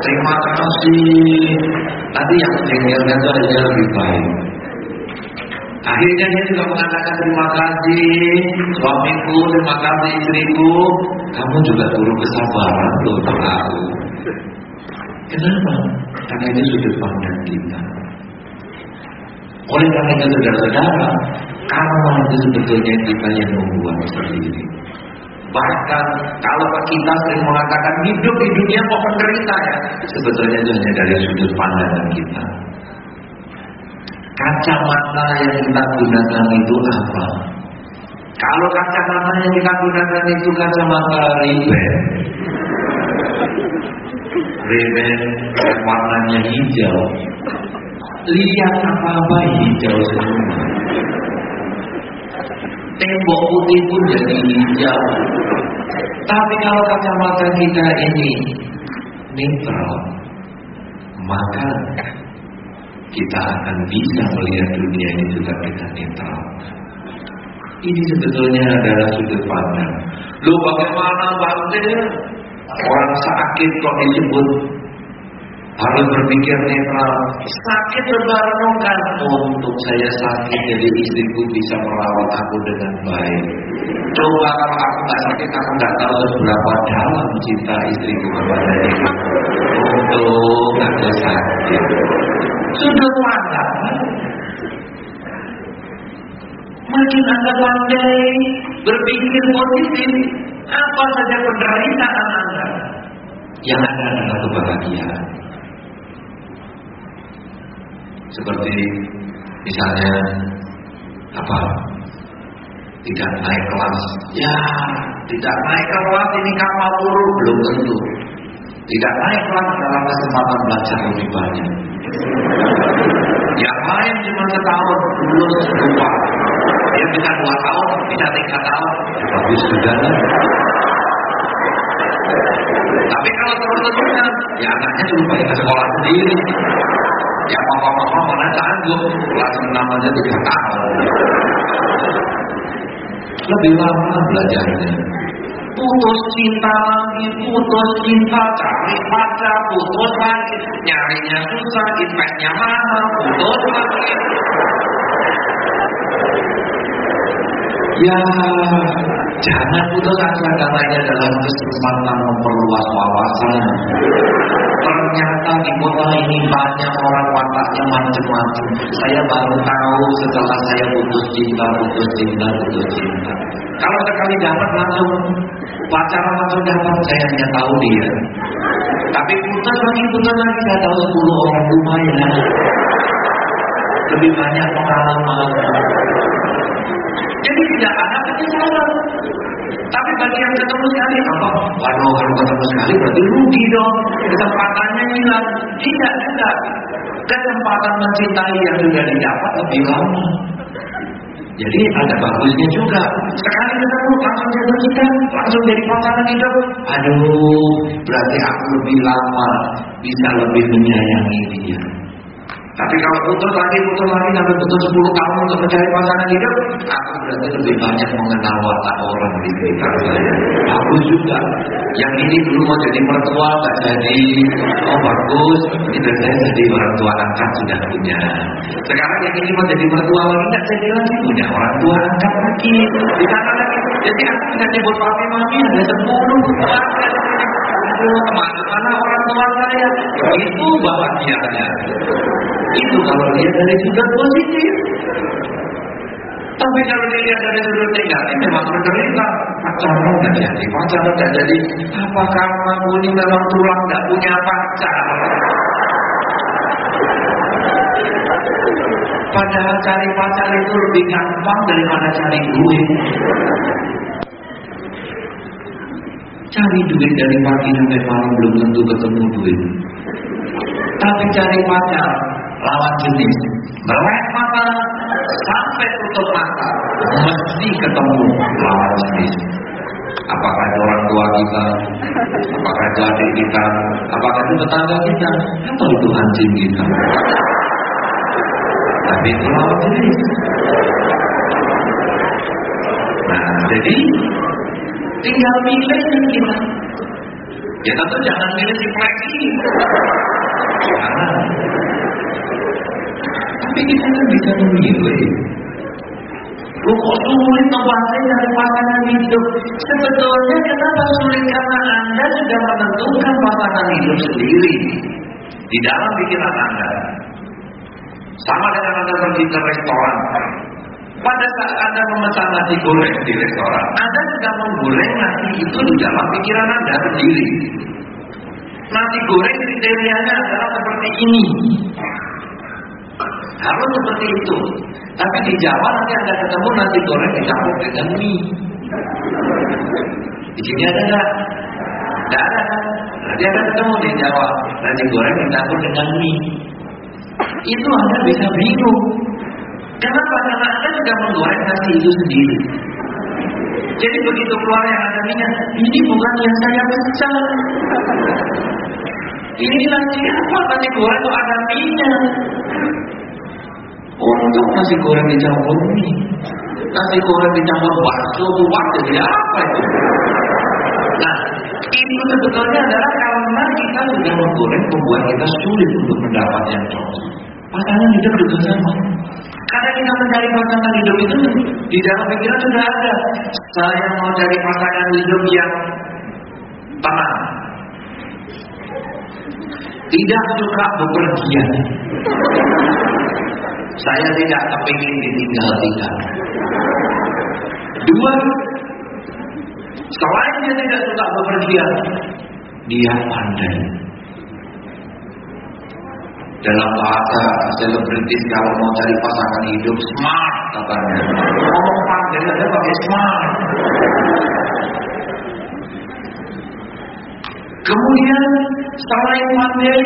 Terima kasih. Nanti yang menjengkelkan itu aja lebih baik. Akhirnya dia juga mengatakan terima kasih suamiku, terima kasih istriku. Kamu juga guru kesabaran untuk aku. Kenapa? Karena itu sudut pandang kita. Oleh karena itu saudara-saudara, karma itu sebetulnya kita yang membuat sendiri. Bahkan kalau kita sering mengatakan hidup di dunia kok menderita ya, sebetulnya itu hanya dari sudut pandangan kita. Kacamata yang kita gunakan itu apa? Kalau kacamata yang kita gunakan itu kacamata ribet, ribet warnanya hijau, lihat apa-apa hijau semua. Tembok putih pun jadi hijau. Tapi kalau kacamata kita ini netral, maka kita akan bisa melihat dunia ini juga kita netral. Ini sebetulnya adalah sudut pandang. Lu bagaimana bangsa orang sakit kok disebut harus berpikir netral. Sakit kan untuk saya sakit jadi istriku bisa merawat aku dengan baik. Coba kalau aku nggak sakit, aku nggak tahu seberapa dalam cinta istriku kepada dia. Untuk aku sakit. Sudah pandang. Makin anda pandai berpikir positif, apa saja penderitaan yang ada adalah kebahagiaan. Seperti misalnya apa? Tidak naik kelas. Ya, tidak naik kelas ini kapal buruk belum tentu. Tidak naik kelas dalam kesempatan belajar lebih banyak. Yang lain cuma setahun lulus lupa. Dia bisa dua tahun, bisa tiga tahun. Ya, bagus juga lah. Tapi kalau terus-terusan, ya anaknya suruh ke sekolah sendiri. Ya papa-papa mana sanggup kelas enam aja tiga tahun. Lebih lama belajarnya. putus cinta lagi, putus cinta, cari pacar, putus lagi, nyarinya susah, investnya mahal, putus lagi. Ya, jangan putus asa karena ini adalah kesempatan memperluas wawasan. Ternyata di kota ini banyak orang wataknya macam-macam. Saya baru tahu setelah saya putus cinta, putus cinta, putus cinta. Kalau sekali dapat langsung pacaran langsung dapat, saya hanya tahu dia. Tapi putus lagi, putus lagi, saya tahu 10 orang lumayan. Lebih banyak pengalaman. Jadi tidak ada penyesalan. Tapi bagi yang ketemu sekali apa? Waduh kalau ketemu sekali berarti rugi dong. Kesempatannya hilang. Tidak, tidak. Kesempatan mencintai yang sudah didapat lebih lama. Jadi ada bagusnya juga. Sekali ketemu langsung jatuh cinta, langsung jadi pasangan hidup. Aduh, berarti aku lebih lama bisa lebih menyayangi dia. Tapi kalau putus lagi, putus lagi, sampai putus 10 tahun untuk mencari pasangan hidup, aku berarti lebih banyak mengenal watak orang di sekitar saya. Aku juga. Yang ini dulu mau jadi mertua, tak jadi. Oh bagus, itu saya jadi orang tua angkat sudah punya. Sekarang yang ini mau jadi mertua lagi, tak jadi lagi punya orang tua angkat lagi. Di sana lagi. Jadi aku tidak nyebut papi mami, ada 10 keluarga Aduh, ke mana-mana orang tua saya. Itu bahagianya. Itu kalau lihat dari sudut positif. Tapi kalau dilihat dari sudut negatif memang menderita. Pacaran tidak jadi, pacaran tidak jadi. Apa kamu ini memang tulang tidak punya pacar? Padahal cari pacar itu lebih gampang daripada cari duit. Cari duit dari pagi sampai malam belum tentu ketemu duit. Tapi cari pacar lawan jenis, melek mata sampai tutup mata, mesti ketemu lawan jenis. Apakah itu orang tua kita, apakah itu adik kita, apakah itu tetangga kita, atau itu anjing kita. Tapi itu lawan jenis. Nah, jadi tinggal milih kita. Ya tentu jangan milih si. Tapi kita kan bisa memilih. Kok sulit membantai dari pasangan hidup? Sebetulnya kenapa sulit? Karena Anda sudah menentukan pasangan hidup sendiri. Di dalam pikiran Anda. Sama dengan Anda pergi ke restoran. Pada saat Anda memesan nasi goreng di restoran, Anda sedang menggoreng nasi itu di dalam pikiran Anda sendiri. Nasi goreng kriterianya adalah seperti ini. Harus seperti itu. Tapi di Jawa nanti Anda ketemu nasi goreng dicampur dengan mie. Di sini ada enggak? Tidak ada kan? Nanti Anda ketemu di Jawa nasi goreng dicampur dengan mie. Itu Anda bisa bingung. Kenapa? Karena Anda sudah menggoreng nasi itu sendiri. Jadi begitu keluar yang ada minyak, ini bukan yang saya pesan. Ini nasi apa? Nasi goreng itu ada minyak. Untuk nasi goreng dicampur mie. Nasi goreng dicampur bakso, buat jadi apa itu? Nah, itu sebetulnya adalah karena kita sudah menggoreng membuat kita sulit untuk mendapat yang cocok. Pasangan hidup juga sama. Karena kita mencari pasangan hidup itu di dalam pikiran sudah ada. Saya mau cari pasangan hidup yang tenang. Tidak suka bepergian. Saya tidak kepingin ditinggal-tinggal. Dua, selain dia tidak suka bepergian, dia pandai. Dalam bahasa selebritis kalau mau cari pasangan hidup smart katanya. Ngomong pandai aja pakai smart. Kemudian selain pandai,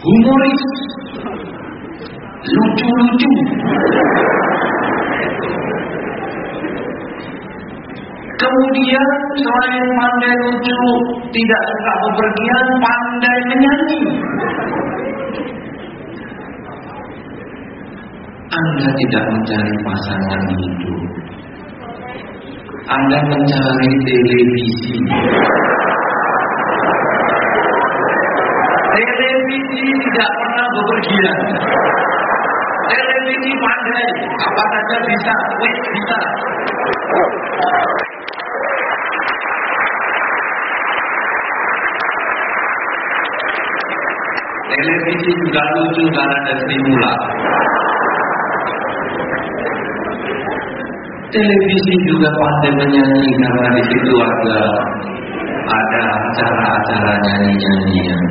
humoris, lucu-lucu. Kemudian selain pandai lucu, tidak suka bepergian, pandai menyanyi. Anda tidak mencari pasangan hidup Anda mencari televisi. Televisi tidak pernah bepergian. Televisi pandai, apa saja bisa, wait bisa. Televisi juga lucu karena ada stimulan. Televisi juga pandai menyanyi karena di situ ada ada acara-acara nyanyi-nyanyian.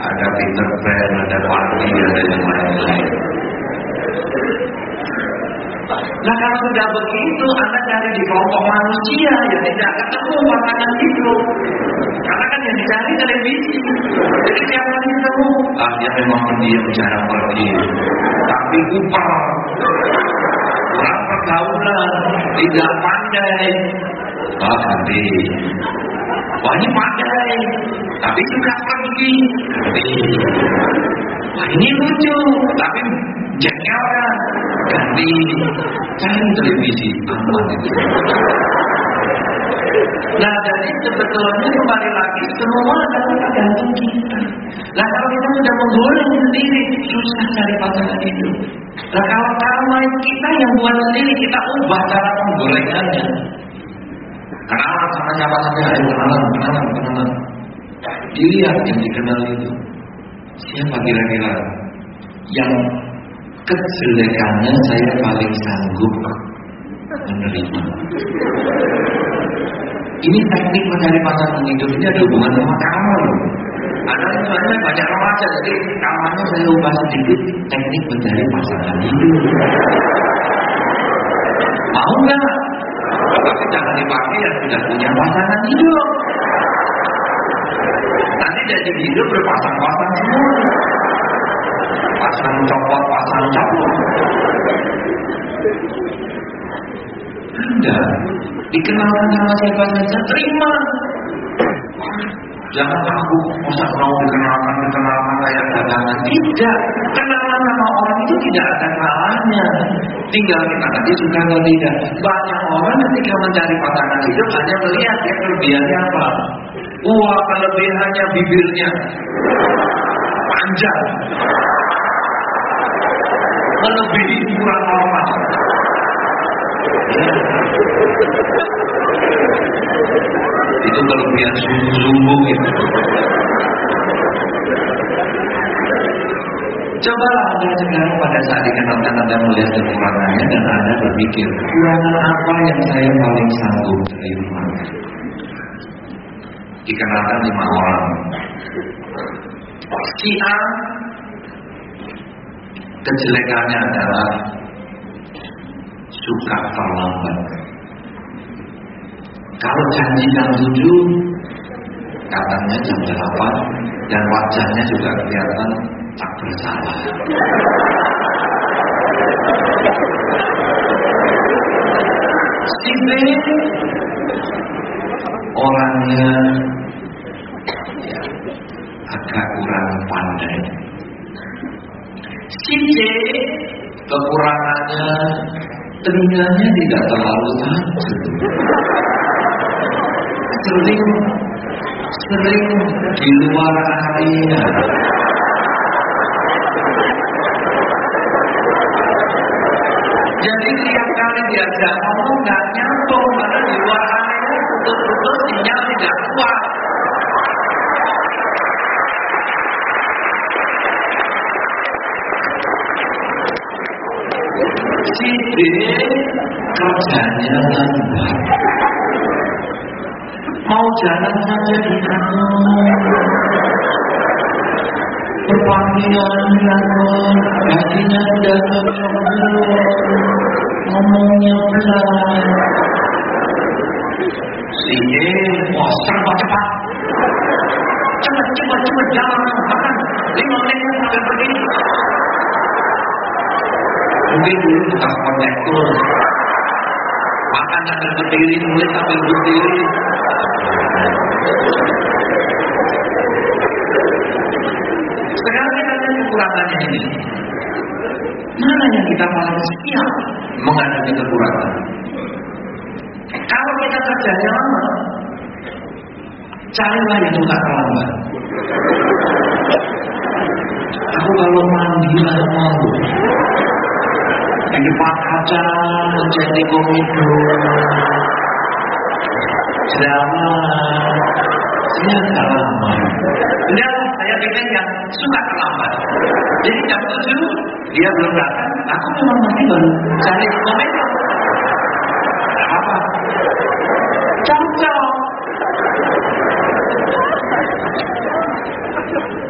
Ada Peter Pan, ada Party, ada yang lain-lain. Nah kalau sudah begitu, Anda cari di kelompok manusia ya tidak ketemu pasangan itu. Karena kan yang dicari televisi. Jadi tiap kali ketemu, ah dia memang pendiam jarang pergi. Tapi upah kurang pergaulan, tidak pandai. Wah ganti. Wah ini pandai, tapi juga pergi. Wah ini lucu, tapi jengkel kan. Ganti. Cari televisi aman itu. Nah jadi sebetulnya kembali lagi semua adalah tergantung kita. Nah kalau kita sudah menggolong sendiri susah cari pasangan hidup. Nah kalau karma kita yang buat sendiri kita ubah cara penggorengannya. Kenalan sama siapa saja, ayo kenalan, kenalan, kenalan. Dilihat yang dikenal itu siapa kira-kira yang kejelekannya saya paling sanggup menerima. Ini teknik mencari pasangan hidup ini ada hubungan sama kamu. Ada sebenarnya banyak remaja, jadi kamarnya saya ubah sedikit teknik mencari pasangan hidup. Mau nggak? Tapi jangan dipakai yang sudah punya pasangan hidup. Nanti jadi hidup berpasang-pasang semua. Pasang copot, pasang copot. Anda dikenalkan sama siapa saja terima. Jangan aku masa mau dikenalkan dikenalkan kayak dagangan. Tidak, kenalan sama orang itu tidak ada salahnya. Tinggal kita nanti suka atau tidak. Banyak orang ketika mencari pasangan hidup hanya melihat dia kelebihannya apa. Wah kelebihannya bibirnya panjang, melebihi ukuran normal. Itu kelebihan sungguh-sungguh gitu. Cobalah Anda sekarang pada saat dikenalkan Anda melihat kekurangannya dan Anda berpikir, kekurangan apa yang saya paling sanggup terima? Dikenalkan lima orang. Si A kejelekannya adalah suka terlambat. Kalau janji jam 7 katanya jam 8 dan wajahnya juga kelihatan tak bersalah. Si B orangnya ya, agak kurang pandai. Si C kekurangannya telinganya tidak terlalu tajam. Sering sering di luar area. Jadi tiap kali diajak ngomong nggak nyambung karena di luar area betul-betul sinyal tidak kuat. Si D kerjanya lambat. Mau jalan saja di Perpanggilan dilakukan, gajinya cocok ngomongnya pelan. Si E, wah serba cepat. Cepat, cepat, cepat, jalan. Lima menit sampai pergi. Mungkin dulu tukang konektor. Makan sambil berdiri, nulis sambil berdiri. Sekarang kita lihat kekurangannya ini. Mana yang kita paling siap menghadapi kekurangan? Kalau kita kerjanya lama, carilah yang suka terlambat. Aku kalau mandi lama di kaca menjadi komido drama lama saya pengen yang suka terlambat. Jadi jam tujuh dia belum datang, aku memang masih baru cari. Apa? Cocok.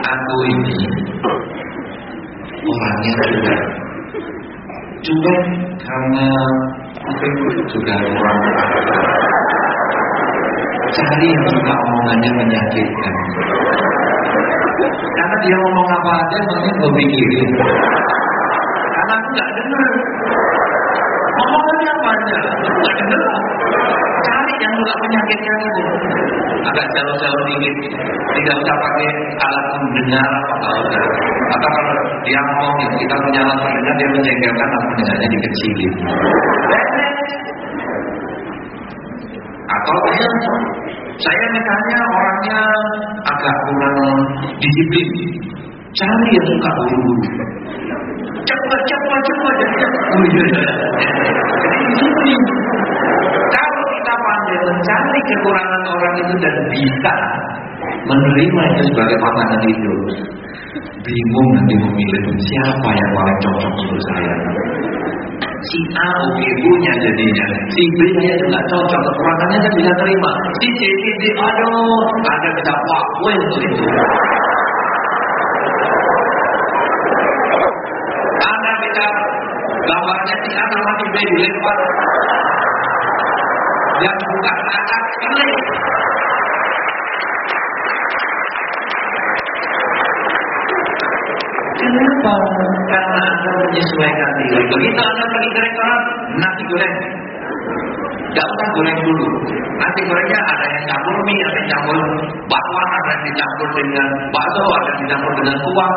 Aku ini orangnya juga karena aku juga orang cari yang suka omongannya menyakitkan. Karena dia ngomong apa aja mungkin gue pikirin. Karena aku gak dengar. Omongannya banyak gak dengar. Cari yang suka menyakitkan itu. Agak jauh-jauh dikit. Tidak usah pakai alat mendengar atau atau kalau dia ngomong ya kita punya alat mendengar dia menjengkelkan alat mendengarnya dikecilin atau saya saya misalnya orangnya agak kurang disiplin. Cari yang suka buru-buru. Cepat cepat cepat cepat jadi disiplin. Kalau kita pandai mencari kekurangan orang itu dan bisa menerima itu sebagai pasangan hidup bingung nanti memilih siapa yang paling cocok untuk saya. Si A oke punya jadinya si B nya juga cocok kekurangannya saya bisa terima. Si C si D aduh ada bisa wah untuk itu. Ada bisa gambarnya si A sama si B dilempar yang buka akar klik Kenapa? Karena Anda menyesuaikan diri. Begitu Anda pergi ke restoran, nasi goreng. Gak usah goreng dulu. Nasi gorengnya ada yang campur mie, ada yang campur bakwan, ada yang dicampur dengan bakso, ada yang dicampur dengan kuah.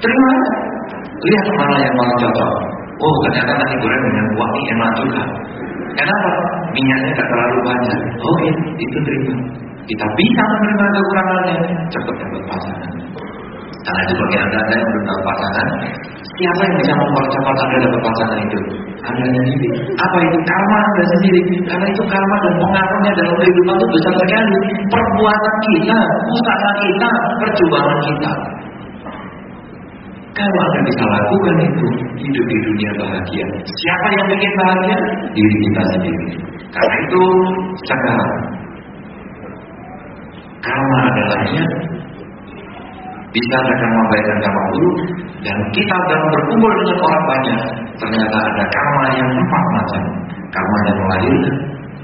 Terima. Lihat mana yang paling cocok. Oh, ternyata nasi goreng dengan kuah ini enak juga. Kenapa? Minyaknya gak terlalu banyak. Oke, itu terima. Kita bisa menerima kekurangannya. Cepat dapat pasangan. Karena itu bagi anda, yang belum tahu pasangan, siapa yang bisa mempercepat anda dapat pasangan itu? Anda sendiri. Apa itu karma anda sendiri? Karena itu karma dan pengaruhnya dalam kehidupan itu besar sekali. Perbuatan kita, usaha kita, perjuangan kita. Kalau anda bisa lakukan itu, hidup di dunia bahagia. Siapa yang bikin bahagia? Diri kita sendiri. Karena itu sekarang karma adalahnya ada karma baik dan karma buruk dan kita dalam berkumpul dengan orang banyak ternyata ada karma yang empat macam karma yang melahirkan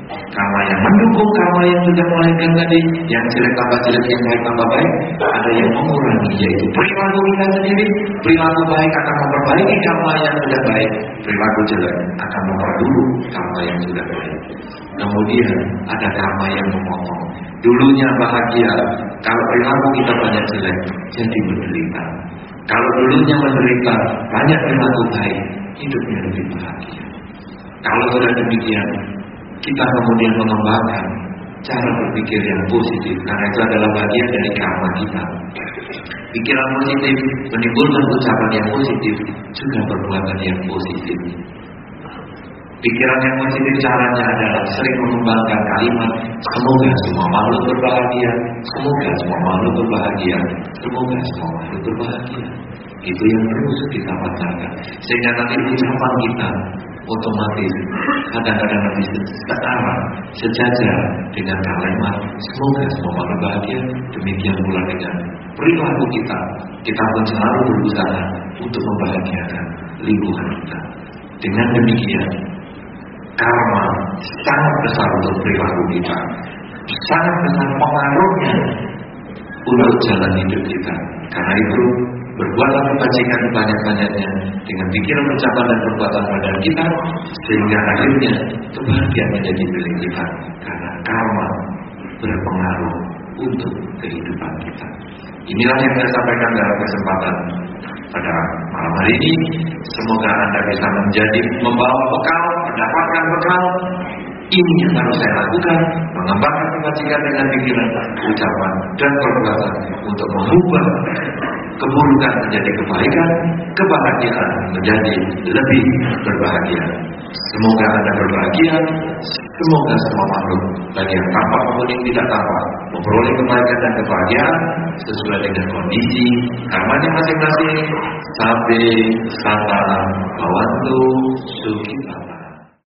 karma yang mendukung karma yang sudah melahirkan tadi yang jelek tambah jelek yang baik tambah baik ada yang mengurangi yaitu perilaku kita sendiri perilaku baik akan memperbaiki karma yang sudah baik perilaku jelek akan memperburuk karma yang sudah baik kemudian ada karma yang memotong Dulunya bahagia, kalau perilaku kita banyak jelek, jadi menderita. Kalau dulunya menderita, banyak perilaku baik, hidupnya lebih bahagia. Kalau sudah demikian, kita kemudian mengembangkan cara berpikir yang positif, karena itu adalah bagian dari karma kita. Pikiran positif menimbulkan ucapan yang positif, juga perbuatan yang positif. Pikiran yang positif caranya adalah sering mengembangkan kalimat Semoga semua makhluk berbahagia Semoga semua makhluk berbahagia Semoga semua makhluk berbahagia Itu yang terus kita bacakan Sehingga nanti ucapan kita otomatis. Kadang-kadang lebih setara sejajar dengan kalimat semoga semua makhluk bahagia. Demikian pula dengan perilaku kita. Kita pun selalu berusaha untuk membahagiakan lingkungan kita. Dengan demikian karma sangat besar untuk perilaku kita. Sangat besar pengaruhnya untuk jalan hidup kita. Karena itu berbuatlah kebajikan banyak-banyaknya dengan pikiran ucapan dan perbuatan badan kita sehingga akhirnya kebahagiaan menjadi milik kita karena karma berpengaruh untuk kehidupan kita inilah yang saya sampaikan dalam kesempatan pada malam hari ini. Semoga Anda bisa menjadi membawa bekal, mendapatkan bekal Ini yang harus saya lakukan, mengembangkan kebajikan dengan pikiran, ucapan, dan perbuatan untuk mengubah keburukan menjadi kebaikan, kebahagiaan menjadi lebih berbahagia. Semoga Anda berbahagia, semoga semua makhluk, bagi yang tampak maupun tidak tampak, memperoleh kebaikan dan kebahagiaan sesuai dengan kondisi karmanya masing-masing. Sampai salam bawantu sukitama.